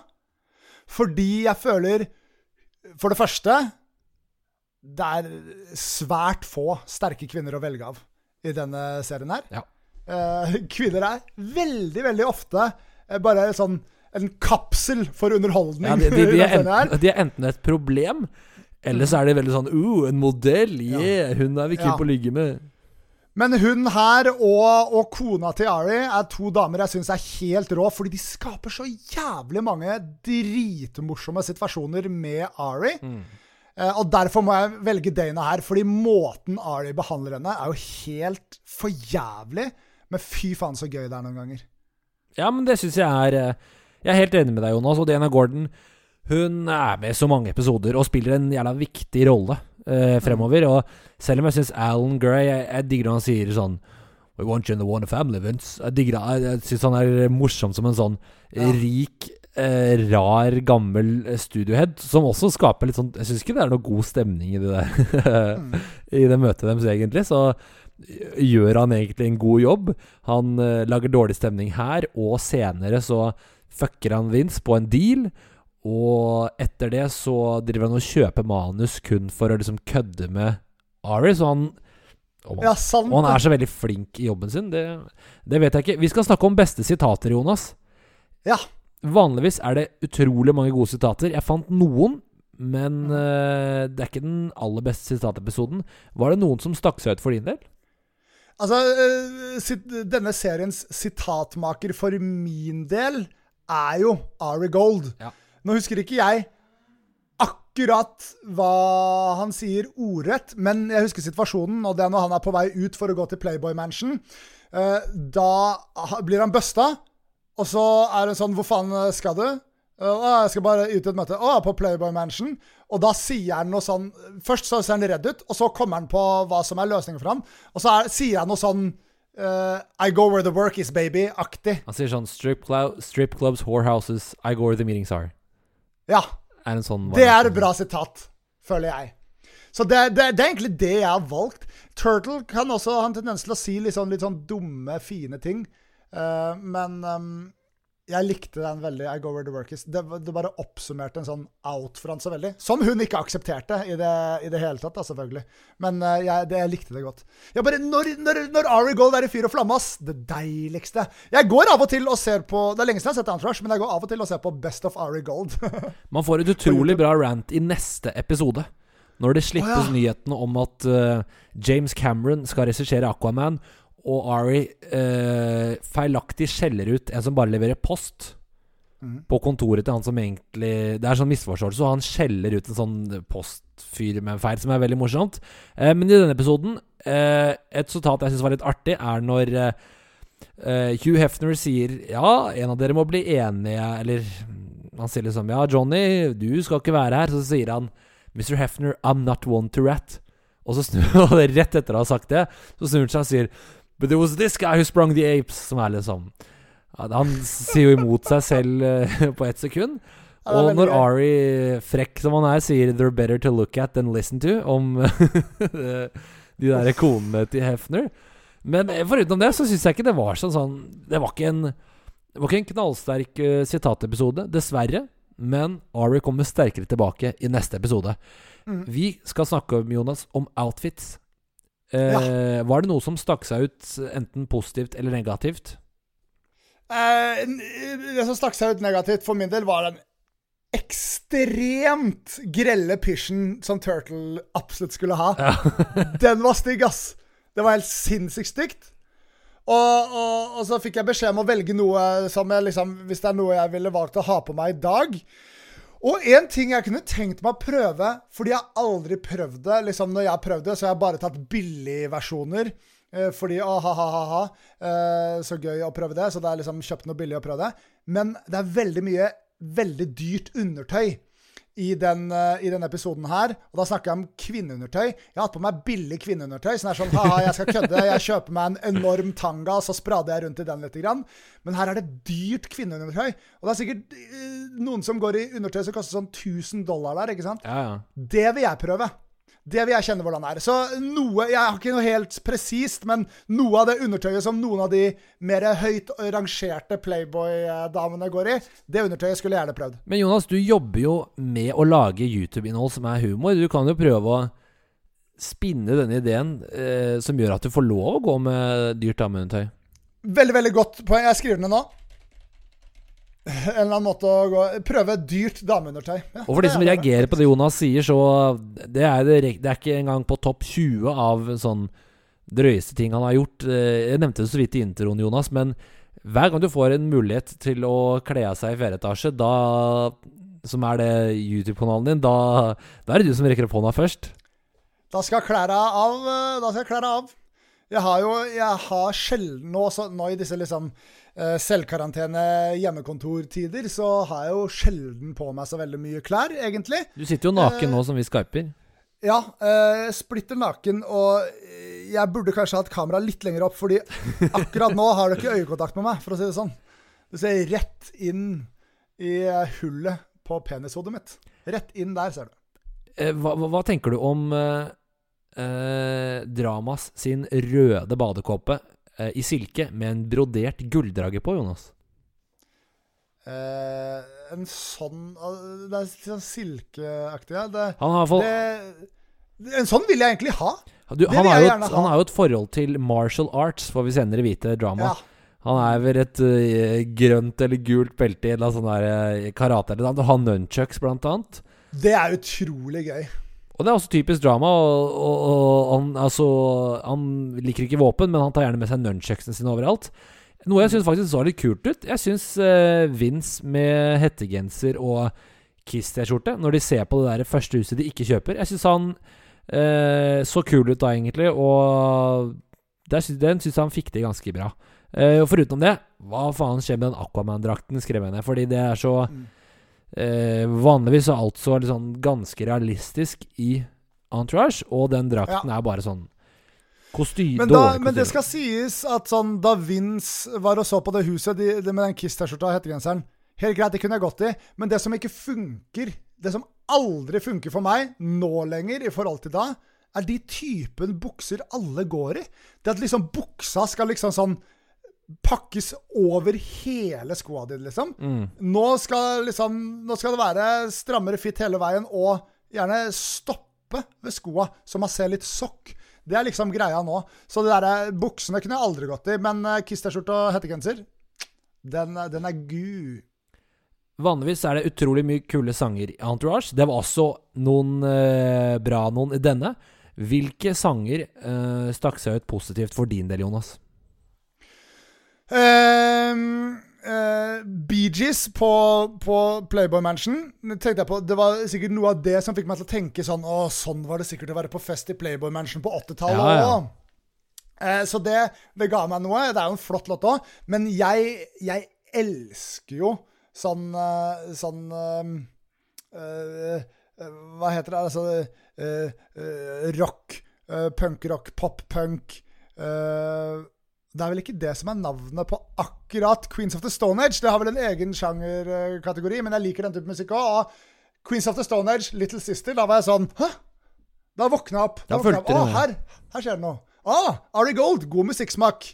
Fordi jeg føler For det første Det er svært få sterke kvinner å velge av i denne serien her. Ja. Eh, kvinner er veldig, veldig ofte eh, bare sånn en kapsel for underholdning. ja de, de, de, er enten, de er enten et problem, eller så er det veldig sånn uh, en modell, yeah, hun er vi keen Ja. på å ligge med. Men hun her og, og kona til Ari er to damer jeg syns er helt rå, fordi de skaper så jævlig mange dritmorsomme situasjoner med Ari. Eh, og derfor må jeg velge Dana her, fordi måten Ari behandler henne, er jo helt for jævlig. Men fy faen så gøy det er noen ganger. Ja, men det syns jeg er eh, Jeg er helt enig med deg, Jonas. Og Diana Gordon Hun er med i så mange episoder og spiller en jævla viktig rolle eh, fremover. Og selv om jeg syns Alan Gray Jeg, jeg digger når han sier sånn We want you in the one family, Vince. Jeg digger. Jeg, jeg syns han er morsom som en sånn Ja. rik, eh, rar, gammel eh, studiohead. Som også skaper litt sånn Jeg syns ikke det er noe god stemning i det der I det møtet deres, egentlig. Så gjør han egentlig en god jobb. Han eh, lager dårlig stemning her, og senere så fucker han Vince på en deal. Og etter det så driver han og kjøper manus kun for å liksom kødde med Ari. Så han og, Ja, sant. og han er så veldig flink i jobben sin. Det, det vet jeg ikke. Vi skal snakke om beste sitater, Jonas. Ja. Vanligvis er det utrolig mange gode sitater. Jeg fant noen, men uh, det er ikke den aller beste sitatepisoden. Var det noen som stakk seg ut for din del? Altså, eh, denne seriens sitatmaker for min del er jo Ari Gold. Ja. Nå husker ikke jeg akkurat hva han sier ordrett, men jeg husker situasjonen, og det er når han er på vei ut for å gå til Playboy Mansion. Eh, Da blir han busta, Og så er det sånn Hvor faen skal du? Uh, jeg skal bare ut i et møte. Å, på Playboy Mansion. Og da sier han noe sånn Først så ser han redd ut, og så kommer han på hva som er løsningen for ham. Og så er, sier han noe sånn uh, I go where the work is, baby-aktig. Han sier sånn strip, strip, clubs, whorehouses, I go where the meetings are. Ja. Er sånn det er et bra sitat, føler jeg. Så det, det, det, er egentlig det jeg har valgt. Turtle kan også ha en tendens til å si litt sånn, litt sånn dumme, fine ting. Uh, men um, jeg likte den veldig. I go where the work is. Det, det, bare oppsummerte en sånn out for han så veldig. Som hun ikke aksepterte i det, i det hele tatt, da, selvfølgelig. Men uh, jeg, det, jeg, likte det godt. Jeg bare, Når, når, når Ari Gold er i fyr og flamme, ass! Det deiligste. Jeg går av og til og ser på Det er lenge siden jeg har sett Antrash, men jeg går av og til og ser på Best of Ari Gold. Man får et utrolig bra rant i neste episode. Når det slippes oh, ja. nyhetene om at uh, James Cameron skal regissere Aquaman, og Ari eh, feilaktig skjeller ut en som bare leverer post. Mm. På kontoret til han som egentlig Det er sånn misforståelse, og han skjeller ut en sånn postfyr med en feil, som er veldig morsomt. Eh, men i denne episoden, eh, et sitat jeg syns var litt artig, er når eh, Hugh Hefner sier Ja, en av dere må bli enige, eller Han sier liksom Ja, Johnny, du skal ikke være her. Så sier han Mr. Hefner, I'm not one to rat. Og så snur han rett etter å ha sagt det, så snur han seg og sier But it was this guy who sprung the apes, som er liksom Han sier jo imot seg selv uh, på ett sekund. Og når Ari, frekk som han er, sier 'they're better to look at than listen to' om de der konene til Hefner Men eh, foruten det så syns jeg ikke det var sånn sånn Det var ikke en, var ikke en knallsterk uh, sitatepisode, dessverre. Men Ari kommer sterkere tilbake i neste episode. Mm. Vi skal snakke om Jonas om outfits. Eh, ja. Var det noe som stakk seg ut, enten positivt eller negativt? Eh, det som stakk seg ut negativt for min del, var den ekstremt grelle pysjen som Turtle absolutt skulle ha. Ja. den var stygg, ass. Det var helt sinnssykt stygt. Og, og, og, så fikk jeg beskjed om å velge noe som jeg liksom Hvis det er noe jeg ville valgt å ha på meg i dag, og en ting jeg kunne tenkt meg å prøve, fordi jeg aldri prøvd det liksom Når jeg har prøvd det, så har jeg bare tatt billigversjoner. Eh, fordi ah, ha, ha, ha, ha, eh, så gøy å prøve det. Så det er liksom kjøpt noe billig å prøve det. Men det er veldig mye veldig dyrt undertøy i den, uh, i denne episoden her. Og da snakker jeg om kvinneundertøy. Jeg har hatt på meg billig kvinneundertøy. Sånn er sånn, haha, jeg skal kødde. Jeg kjøper meg en enorm tanga, så sprader jeg rundt i den litt. Grann. Men her er det dyrt kvinneundertøy. Og det er sikkert uh, noen som går i undertøy som koster sånn 1000 dollar der, ikke sant? Ja, ja. Det vil jeg prøve. Det vil jeg kjenne hvordan det er. Så noe Jeg har ikke noe helt presist, men noe av det undertøyet som noen av de mer høyt rangerte Playboy-damene går i, det undertøyet skulle jeg gjerne prøvd. Men Jonas, du jobber jo med å lage YouTube-innhold som er humor. Du kan jo prøve å spinne denne ideen eh, som gjør at du får lov å gå med dyrt dameundertøy. Veldig, veldig godt poeng. Jeg skriver ned nå en eller annen måte å gå Prøve dyrt dameundertøy. Ja, og for de som reagerer på det Jonas sier, så det er, det, det er ikke engang på topp 20 av sånn drøyeste ting han har gjort. Eh, jeg nevnte det så vidt i introen, Jonas, men hver gang du får en mulighet til å kle av seg i fjerde etasje, da som er det YouTube-kanalen din, da, da, er det du som rekker opp hånda først. Da skal klærne av. Eh, da skal klærne av. Jeg har jo Jeg har sjelden nå, nå i disse liksom selvkarantene, hjemmekontortider, så har jeg jo sjelden på meg så veldig mye klær, egentlig. Du sitter jo naken nå som vi skyper. Ja, eh, splitter naken, og jeg burde kanskje hatt kamera litt lenger opp, fordi akkurat nå har du ikke øyekontakt med meg, for å si det sånn. Du ser rett inn i hullet på penishodet mitt. Rett inn der, ser du. Eh, hva, hva, tenker du om eh, eh Dramas sin røde badekåpe eh, i silke med en brodert gulldrage på, Jonas? Eh, en sånn Det er sånn silkeaktig. Ja. Det, han har det, en sånn vil jeg egentlig ha. Du, han, har jo, et, han har jo et forhold til martial arts, får vi senere vite, drama. Ja. Han er vel et uh, grønt eller gult belte i en sånn der uh, karate eller noe. Han nunchucks, blant annet. Det er utrolig gøy. Og det er også typisk drama. Og, og, og han, altså, han, liker ikke våpen, men han tar gjerne med seg nunchucksene sine overalt. Noe jeg syns faktisk så litt kult ut. Jeg syns uh, Vince med hettegenser og Kiss-T-skjorte, når de ser på det der første huset de ikke kjøper Jeg syns han uh, så kul ut da, egentlig, og der, den syns han fikk det ganske bra. Uh, og foruten det, hva faen skjer med den Aquaman-drakten, skrev jeg ned. Fordi det er så Mm. Eh, Vanligvis er alt så liksom ganske realistisk i Entourage, og den drakten er bare sånn kostyme. Men, da, men det skal sies at sånn, da Vince var og så på det huset de, de, med den Kiss-T-skjorta og hettegenseren Helt greit, det kunne jeg gått i, men det som ikke funker, det som aldri funker for meg nå lenger i forhold til da, er de typen bukser alle går i. Det at liksom buksa skal liksom sånn pakkes over hele skoa di, liksom. Mm. Nå skal liksom Nå skal det være strammere fitt hele veien, og gjerne stoppe ved skoa, så man ser litt sokk. Det er liksom greia nå. Så det der, buksene kunne jeg aldri gått i, men eh, Kiss-T-skjorte og hettegenser, den, den er gu. Vanligvis er det utrolig mye kule sanger i Entourage. Det var også noen eh, bra noen i denne. Hvilke sanger eh, stakk seg ut positivt for din del, Jonas? Ehm, eh, Bee Gees på, på Playboy Mansion. Tenkte jeg på, Det var sikkert noe av det som fikk meg til å tenke sånn Å, sånn var det sikkert å være på fest i Playboy Mansion på 80-tallet Ja, ja. òg. Eh, så det, det ga meg noe. Det er jo en flott låt òg. Men jeg, jeg elsker jo sånn uh, Sånn eh, eh, eh, Hva heter det? Altså Rock. Punkrock, pop-punk. eh, det er vel ikke det som er navnet på akkurat Queens of the Stone Age. Det har vel en egen sjangerkategori, men jeg liker den type musikk òg. Og Queens of the Stone Age, Little Sister, da var jeg sånn Hæ? Da våkna jeg opp. Da våkna jeg opp. Å, her, her skjer det noe. Ah, Ari Gold, god musikksmak.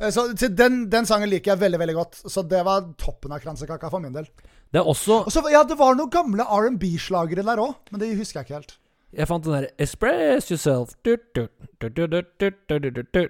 Eh, Så den, den sangen liker jeg veldig veldig godt. Så det var toppen av kransekaka for min del. Det er også også ja, Det var noen gamle R&B-slagere der òg, men det husker jeg ikke helt. Jeg fant den der 'Express Yourself' du, du, du,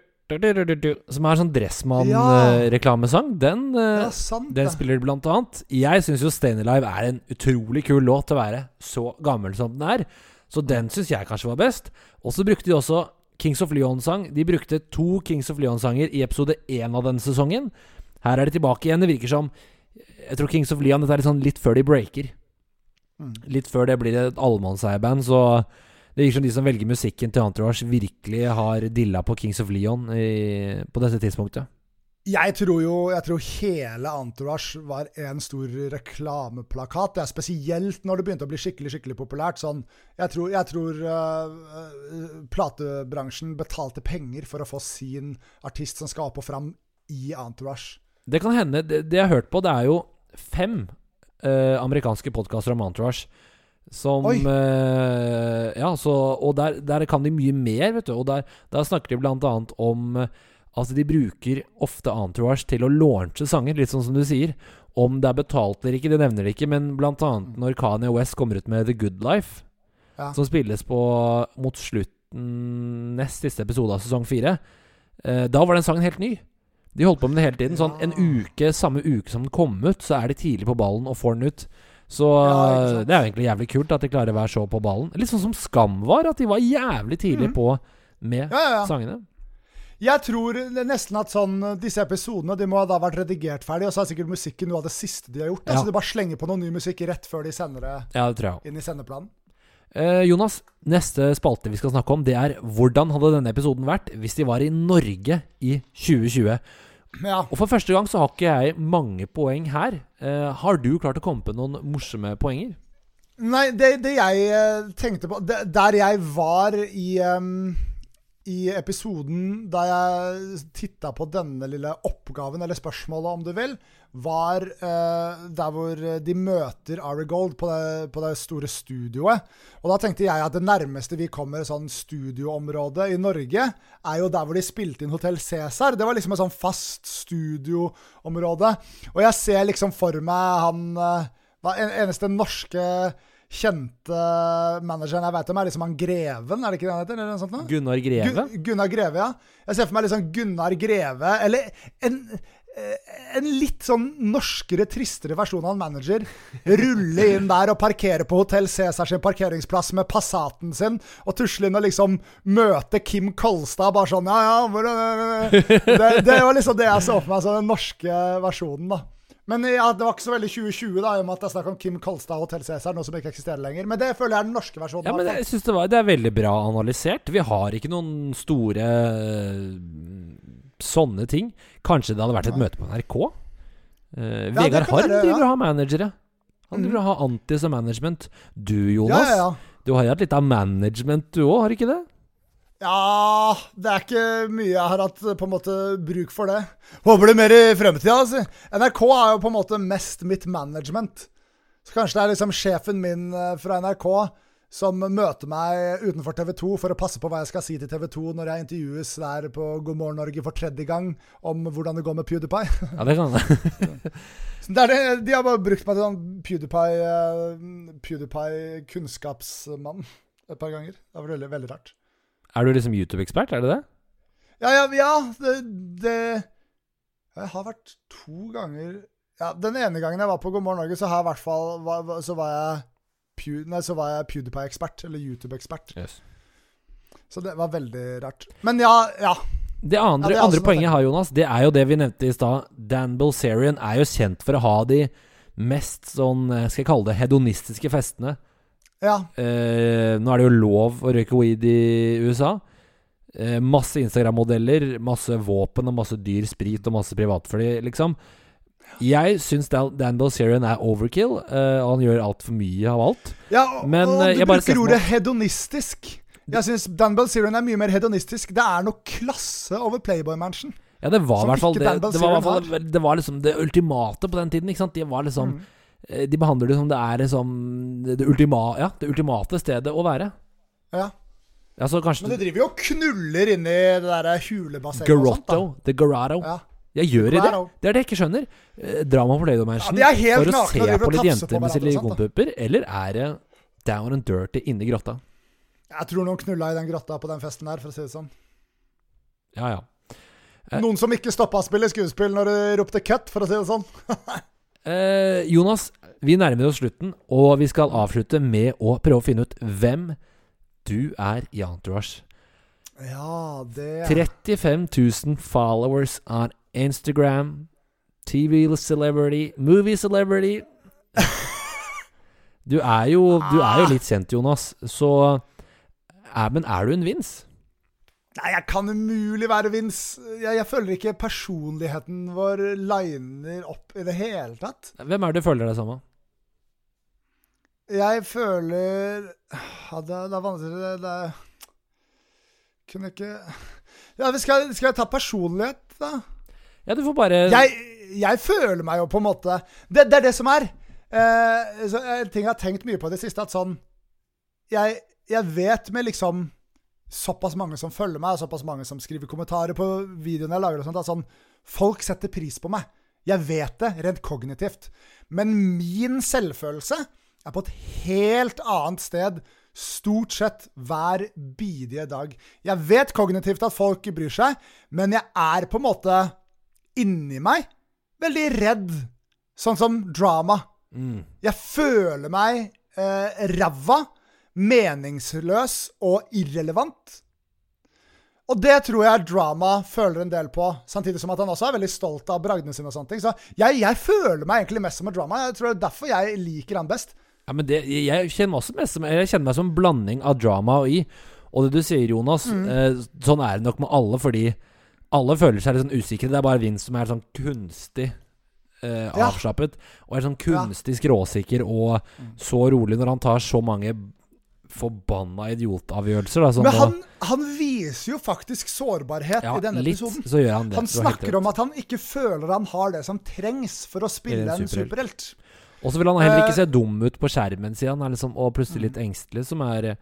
som er sånn Dressmann-reklamesang. Den, ja, den spiller de blant annet. Jeg syns jo Stain Alive er en utrolig kul låt til å være så gammel som den er. Så den syns jeg kanskje var best. Og så brukte de også Kings of Leon-sang. De brukte to Kings of Leon-sanger i episode én av denne sesongen. Her er de tilbake igjen. Det virker som Jeg tror Kings of Leon Dette er litt, sånn litt før de breaker. Litt før det blir et allemannseieband så det virker som de som velger musikken til Entourage, virkelig har dilla på Kings of Leon i, på dette tidspunktet. Jeg tror jo jeg tror hele Entourage var en stor reklameplakat. Det er spesielt når det begynte å bli skikkelig skikkelig populært. Sånn, jeg tror, jeg tror øh, platebransjen betalte penger for å få sin artist som skal opp og fram i Entourage. Det kan hende. Det, det jeg har hørt på, det er jo fem uh, amerikanske podkaster om Entourage. Som Oi. eh, Ja, så Og der, der kan de mye mer, vet du. Og der, der snakker de blant annet om Altså, de bruker ofte Entourage til å launche sanger, litt sånn som du sier. Om det er betalt eller ikke, det nevner de ikke, men blant annet når Kanye West kommer ut med The Good Life, Ja. som spilles på mot slutten nest siste episode av sesong fire, eh, da var den sangen helt ny. De holdt på med det hele tiden. Sånn en uke, samme uke som den kom ut, så er de tidlig på ballen og får den ut. Så Ja, det er jo egentlig jævlig kult at de klarer å være så på ballen. Litt sånn som Skam var, at de var jævlig tidlig mm. på med Ja, sangene. Jeg tror nesten at sånn, disse episodene De må ha da vært redigert ferdig, og så er sikkert musikken noe av det siste de har gjort. Ja. Altså De bare slenger på noe ny musikk rett før de sender det Ja, det tror jeg òg. inn i sendeplanen. Eh, Jonas, neste spalte vi skal snakke om, det er hvordan hadde denne episoden vært hvis de var i Norge i 2020? Ja. Og for første gang så har ikke jeg mange poeng her. Eh, har du klart å komme på noen morsomme poenger? Nei, det, det jeg eh, tenkte på det, Der jeg var i um, I episoden da jeg titta på denne lille oppgaven, eller spørsmålet om du vil, var uh, der hvor de møter Ari Gold på det, på det store studioet. Og da tenkte jeg at det nærmeste vi kommer sånn studioområde i Norge, er jo der hvor de spilte inn Hotell Cæsar. Det var liksom et sånn fast studioområde. Og jeg ser liksom for meg han uh, eneste norske kjente manageren jeg vet om, er liksom han Greven, er det ikke det han heter? Eller noe sånt? Gunnar Greve? Gun- Gunnar Greve, ja. Jeg ser for meg liksom Gunnar Greve, eller en, en litt sånn norskere, tristere versjon av en manager. Rulle inn der og parkere på Hotell Cæsar sin parkeringsplass med Passaten sin, og tusle inn og liksom møte Kim Kolstad bare sånn Ja, ja, det? det, var liksom det jeg så for meg, så den norske versjonen, da. Men ja, det var ikke så veldig 2020, da, i og med at det er snakk om Kim Kolstad og Hotell Cæsar, noe som ikke eksisterer lenger. Men det føler jeg er den norske versjonen. Ja, men jeg synes det, var, det er veldig bra analysert. Vi har ikke noen store sånne ting. Kanskje det hadde vært et møte på NRK? Uh, ja, Vegard Harm driver ja. og har managere. Han Mm. driver og har anti som management. Du, Jonas, ja, ja. du har jo hatt litt av management du òg, har du ikke det? Ja, det er ikke mye jeg har hatt eh, på en måte bruk for det. Håper det mer i fremtida. Altså. NRK er jo på en måte mest mitt management. Så kanskje det er liksom sjefen min eh, fra NRK som møter meg utenfor TV 2 for å passe på hva jeg skal si til TV 2 når jeg intervjues der på God morgen Norge for tredje gang om hvordan det går med PewDiePie. Ja, det kan det. Det de har bare brukt meg til sånn PewDiePie-kunnskapsmann PewDiePie kunnskapsmann et par ganger. Det var veldig, veldig rart. Er du liksom YouTube-ekspert, er det det? Ja, ja, ja det, det Jeg har vært to ganger Ja, Den ene gangen jeg var på God morgen Norge, så har jeg hvert fall var, var- Så var jeg Pew, nei, så var jeg PewDiePie-ekspert, eller YouTube-ekspert. Så det var veldig rart. Men ja, ja. Det andre, Ja, det andre poenget jeg har, Jonas, det er jo det vi nevnte i stad. Dan Bilzerian er jo kjent for å ha de mest sånn, eh, skal jeg kalle det, hedonistiske festene. ja. Eh, nå er det jo lov å røyke weed i USA. Eh, masse Instagram-modeller, masse våpen og masse dyr sprit og masse privatfly, liksom. Jeg syns Dan Dan er overkill, uh, og han gjør altfor mye av alt. ja og, Men, og eh, du bruker ordet hedonistisk. Jeg syns Dan Bilzerian er mye mer hedonistisk. Det er noe klasse over Playboy Mansion. Ja, det var i hvert fall det. Det var, fall, det var liksom det ultimate på den tiden, ikke sant? De var liksom Mm. eh, De behandler det som det er liksom det, ultima, ja, det ultimate stedet å være. Ja. Ja, så Men de driver jo og knuller inni det der hulebassenget. Garotto. The Garotto. Ja. Jeg gjør i det. Det er det jeg ikke skjønner. Eh, Drama på Play-Doh Ja, for å se på litt jenter med silikonpupper, eller er det down and dirty inni grotta? Jeg tror noen knulla i den grotta på den festen der, for å si det sånn. Ja, ja. Eh. Noen som ikke stoppa å spille skuespill når du ropte 'cut', for å si det sånn. Eh, Jonas, vi nærmer oss slutten, og vi skal avslutte med å prøve å finne ut hvem du er i Entourage. Ja, det 35 000 followers on Instagram. TV celebrity, movie celebrity. Du er jo, du er jo litt kjent, Jonas, så er, Men er du en vins? Nei, jeg kan umulig være Vince. Jeg, jeg føler ikke personligheten vår liner opp i det hele tatt. Hvem er det du føler deg sammen med? Jeg føler Ja, det, det er vanskelig det, det er- Kunne ikke Ja, skal, skal jeg ta personlighet, da? Ja, du får bare jeg, jeg føler meg jo på en måte Det, det er det som er. Eh, så, ting jeg har tenkt mye på i det siste, at sånn jeg, jeg vet med liksom såpass mange som følger meg, og såpass mange som skriver kommentarer på videoene jeg lager, og sånt, at sånn Folk setter pris på meg. Jeg vet det, rent kognitivt. Men min selvfølelse er på et helt annet sted stort sett hver bidige dag. Jeg vet kognitivt at folk bryr seg, men jeg er på en måte inni meg veldig redd. Sånn som drama. mm. Jeg føler meg eh, ræva, meningsløs og irrelevant. Og det tror jeg drama føler en del på, samtidig som at han også er veldig stolt av bragdene sine. og sånne ting. Så jeg, jeg føler meg egentlig mest som et drama. Jeg tror det er derfor jeg liker han best. Ja, men det, jeg kjenner også mest som Jeg kjenner meg som en blanding av drama og i. Og det du sier, Jonas, Mm. eh, sånn er det nok med alle, fordi alle føler seg litt sånn usikre. Det er bare Vince som er sånn kunstig eh, Ja. avslappet. Og er sånn Mm. kunstig skråsikker og så rolig når han tar så mange forbanna idiotavgjørelser. Da, Men han, han viser jo faktisk sårbarhet ja, i denne litt, episoden. han det. Han snakker om at han ikke føler han har det som trengs for å spille en superhelt. superhelt. Og så vil han heller ikke Eh, se dum ut på skjermen, sier han. Er liksom, og plutselig litt engstelig, som er eh,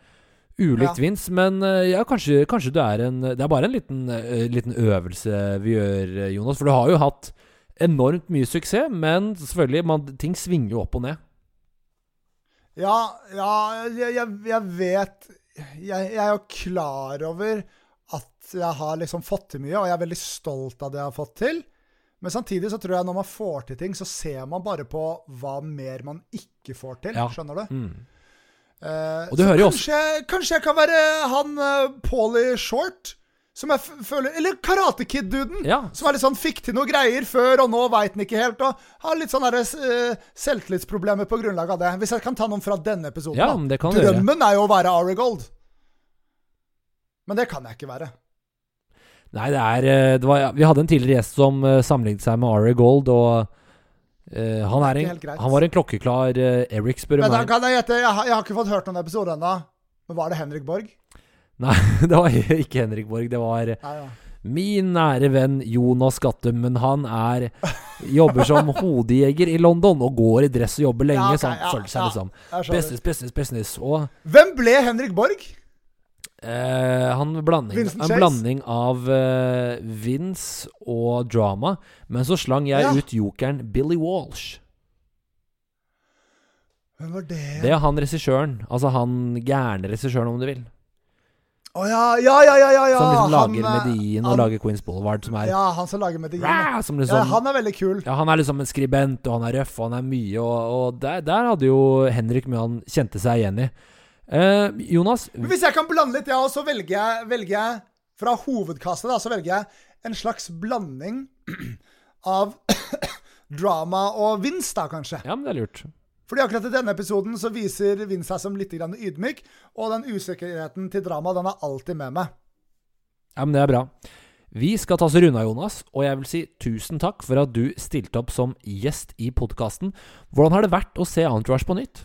ulikt Ja. Vince. Men eh, ja, kanskje, kanskje du er en Det er bare en liten, eh, liten øvelse vi gjør, eh, Jonas. For du har jo hatt enormt mye suksess, men selvfølgelig, man, ting svinger jo opp og ned. Ja, ja jeg, jeg, jeg vet jeg, jeg er jo klar over at jeg har liksom fått til mye, og jeg er veldig stolt av det jeg har fått til. Men samtidig så tror jeg når man får til ting, så ser man bare på hva mer man ikke får til. Ja. Skjønner du? Mm. Eh, Og du hører jo kanskje, kanskje jeg kan være han uh, Paulie Short, som jeg føler Eller Karate Kid-duden. Ja. Som er litt sånn fikk til noe greier før, og nå veit han ikke helt. Og har litt sånn uh, selvtillitsproblemer på grunnlag av det. Hvis jeg kan ta noen fra denne episoden. Ja, da. men det kan du gjøre. Drømmen er jo å være Ari Gold. Men det kan jeg ikke være. Nei, det er det var, Vi hadde en tidligere gjest som uh, sammenlignet seg med Ari Gold, og eh, han, en, han var en klokkeklar uh, Eric, spør du meg. kan jeg gjette, jeg, har- jeg har ikke fått hørt noen episode ennå. Men var det Henrik Borg? Nei, det var ikke Henrik Borg. Det var Ja, ja. min nære venn Jonas Gattum. Men han er jobber som hodejeger i London og går i dress og jobber lenge. Ja, okay, så han ja, ja. liksom business, business, business. Og Hvem ble Henrik Borg? Eh, han blanding, en blanding av uh, Vince og drama. Men så slang jeg Ja. ut jokeren Billy Walsh. Hvem var det? Det er han regissøren. Altså han gærne regissøren, om du vil. Å ja, ja, ja, ja, ja, ja. som liksom lager han, eh, Medien og han- lager Queens Boulevard, som er Ja, han som lager Medien. Rah! Som liksom, han er veldig kul. ja, han er liksom en skribent, og han er røff, og han er mye, og, og der, der hadde jo Henrik mye han kjente seg igjen i. Eh, Jonas, Men hvis jeg kan blande litt, ja, så velger jeg, velger jeg fra hovedkastet, da, så velger jeg en slags blanding av drama og Vince, da, kanskje. ja, men det er lurt. Fordi akkurat i denne episoden så viser Vince seg som litt grann ydmyk, og den usikkerheten til drama, den er alltid med meg. Ja, men det er bra. Vi skal ta oss unna, Jonas, og jeg vil si tusen takk for at du stilte opp som gjest i podkasten. Hvordan har det vært å se Entourage på nytt?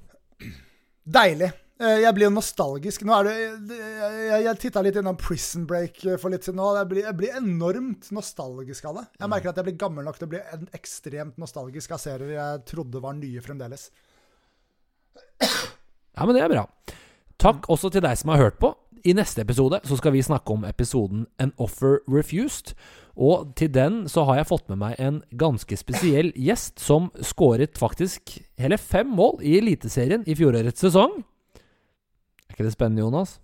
Deilig. Eh, Jeg blir nostalgisk. Nå er det Jeg, jeg titta litt innom Prison Break eh, for litt siden. Jeg blir, jeg blir enormt nostalgisk av det. Jeg merker at jeg blir gammel nok til å bli en ekstremt nostalgisk av serier jeg trodde var nye fremdeles. Ja, men det er bra. Takk også til deg som har hørt på. I neste episode så skal vi snakke om episoden An Offer Refused. Og til den så har jeg fått med meg en ganske spesiell gjest som skåret faktisk hele fem mål i Eliteserien i fjorårets sesong. Er ikke det spennende, Jonas?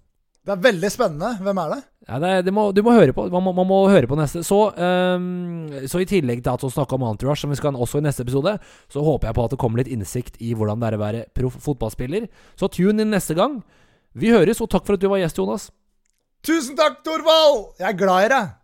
Det er veldig spennende. Hvem er det? Ja, det, det må, du må høre på. Man må, man må høre på neste. Så, um, så i tillegg til at vi snakker om Antrush, som vi skal også i neste episode, så håper jeg på at det kommer litt innsikt i hvordan det er å være proff fotballspiller. Så tune inn neste gang. Vi høres, og takk for at du var gjest, Jonas. Tusen takk, Torvald! Jeg er glad i deg.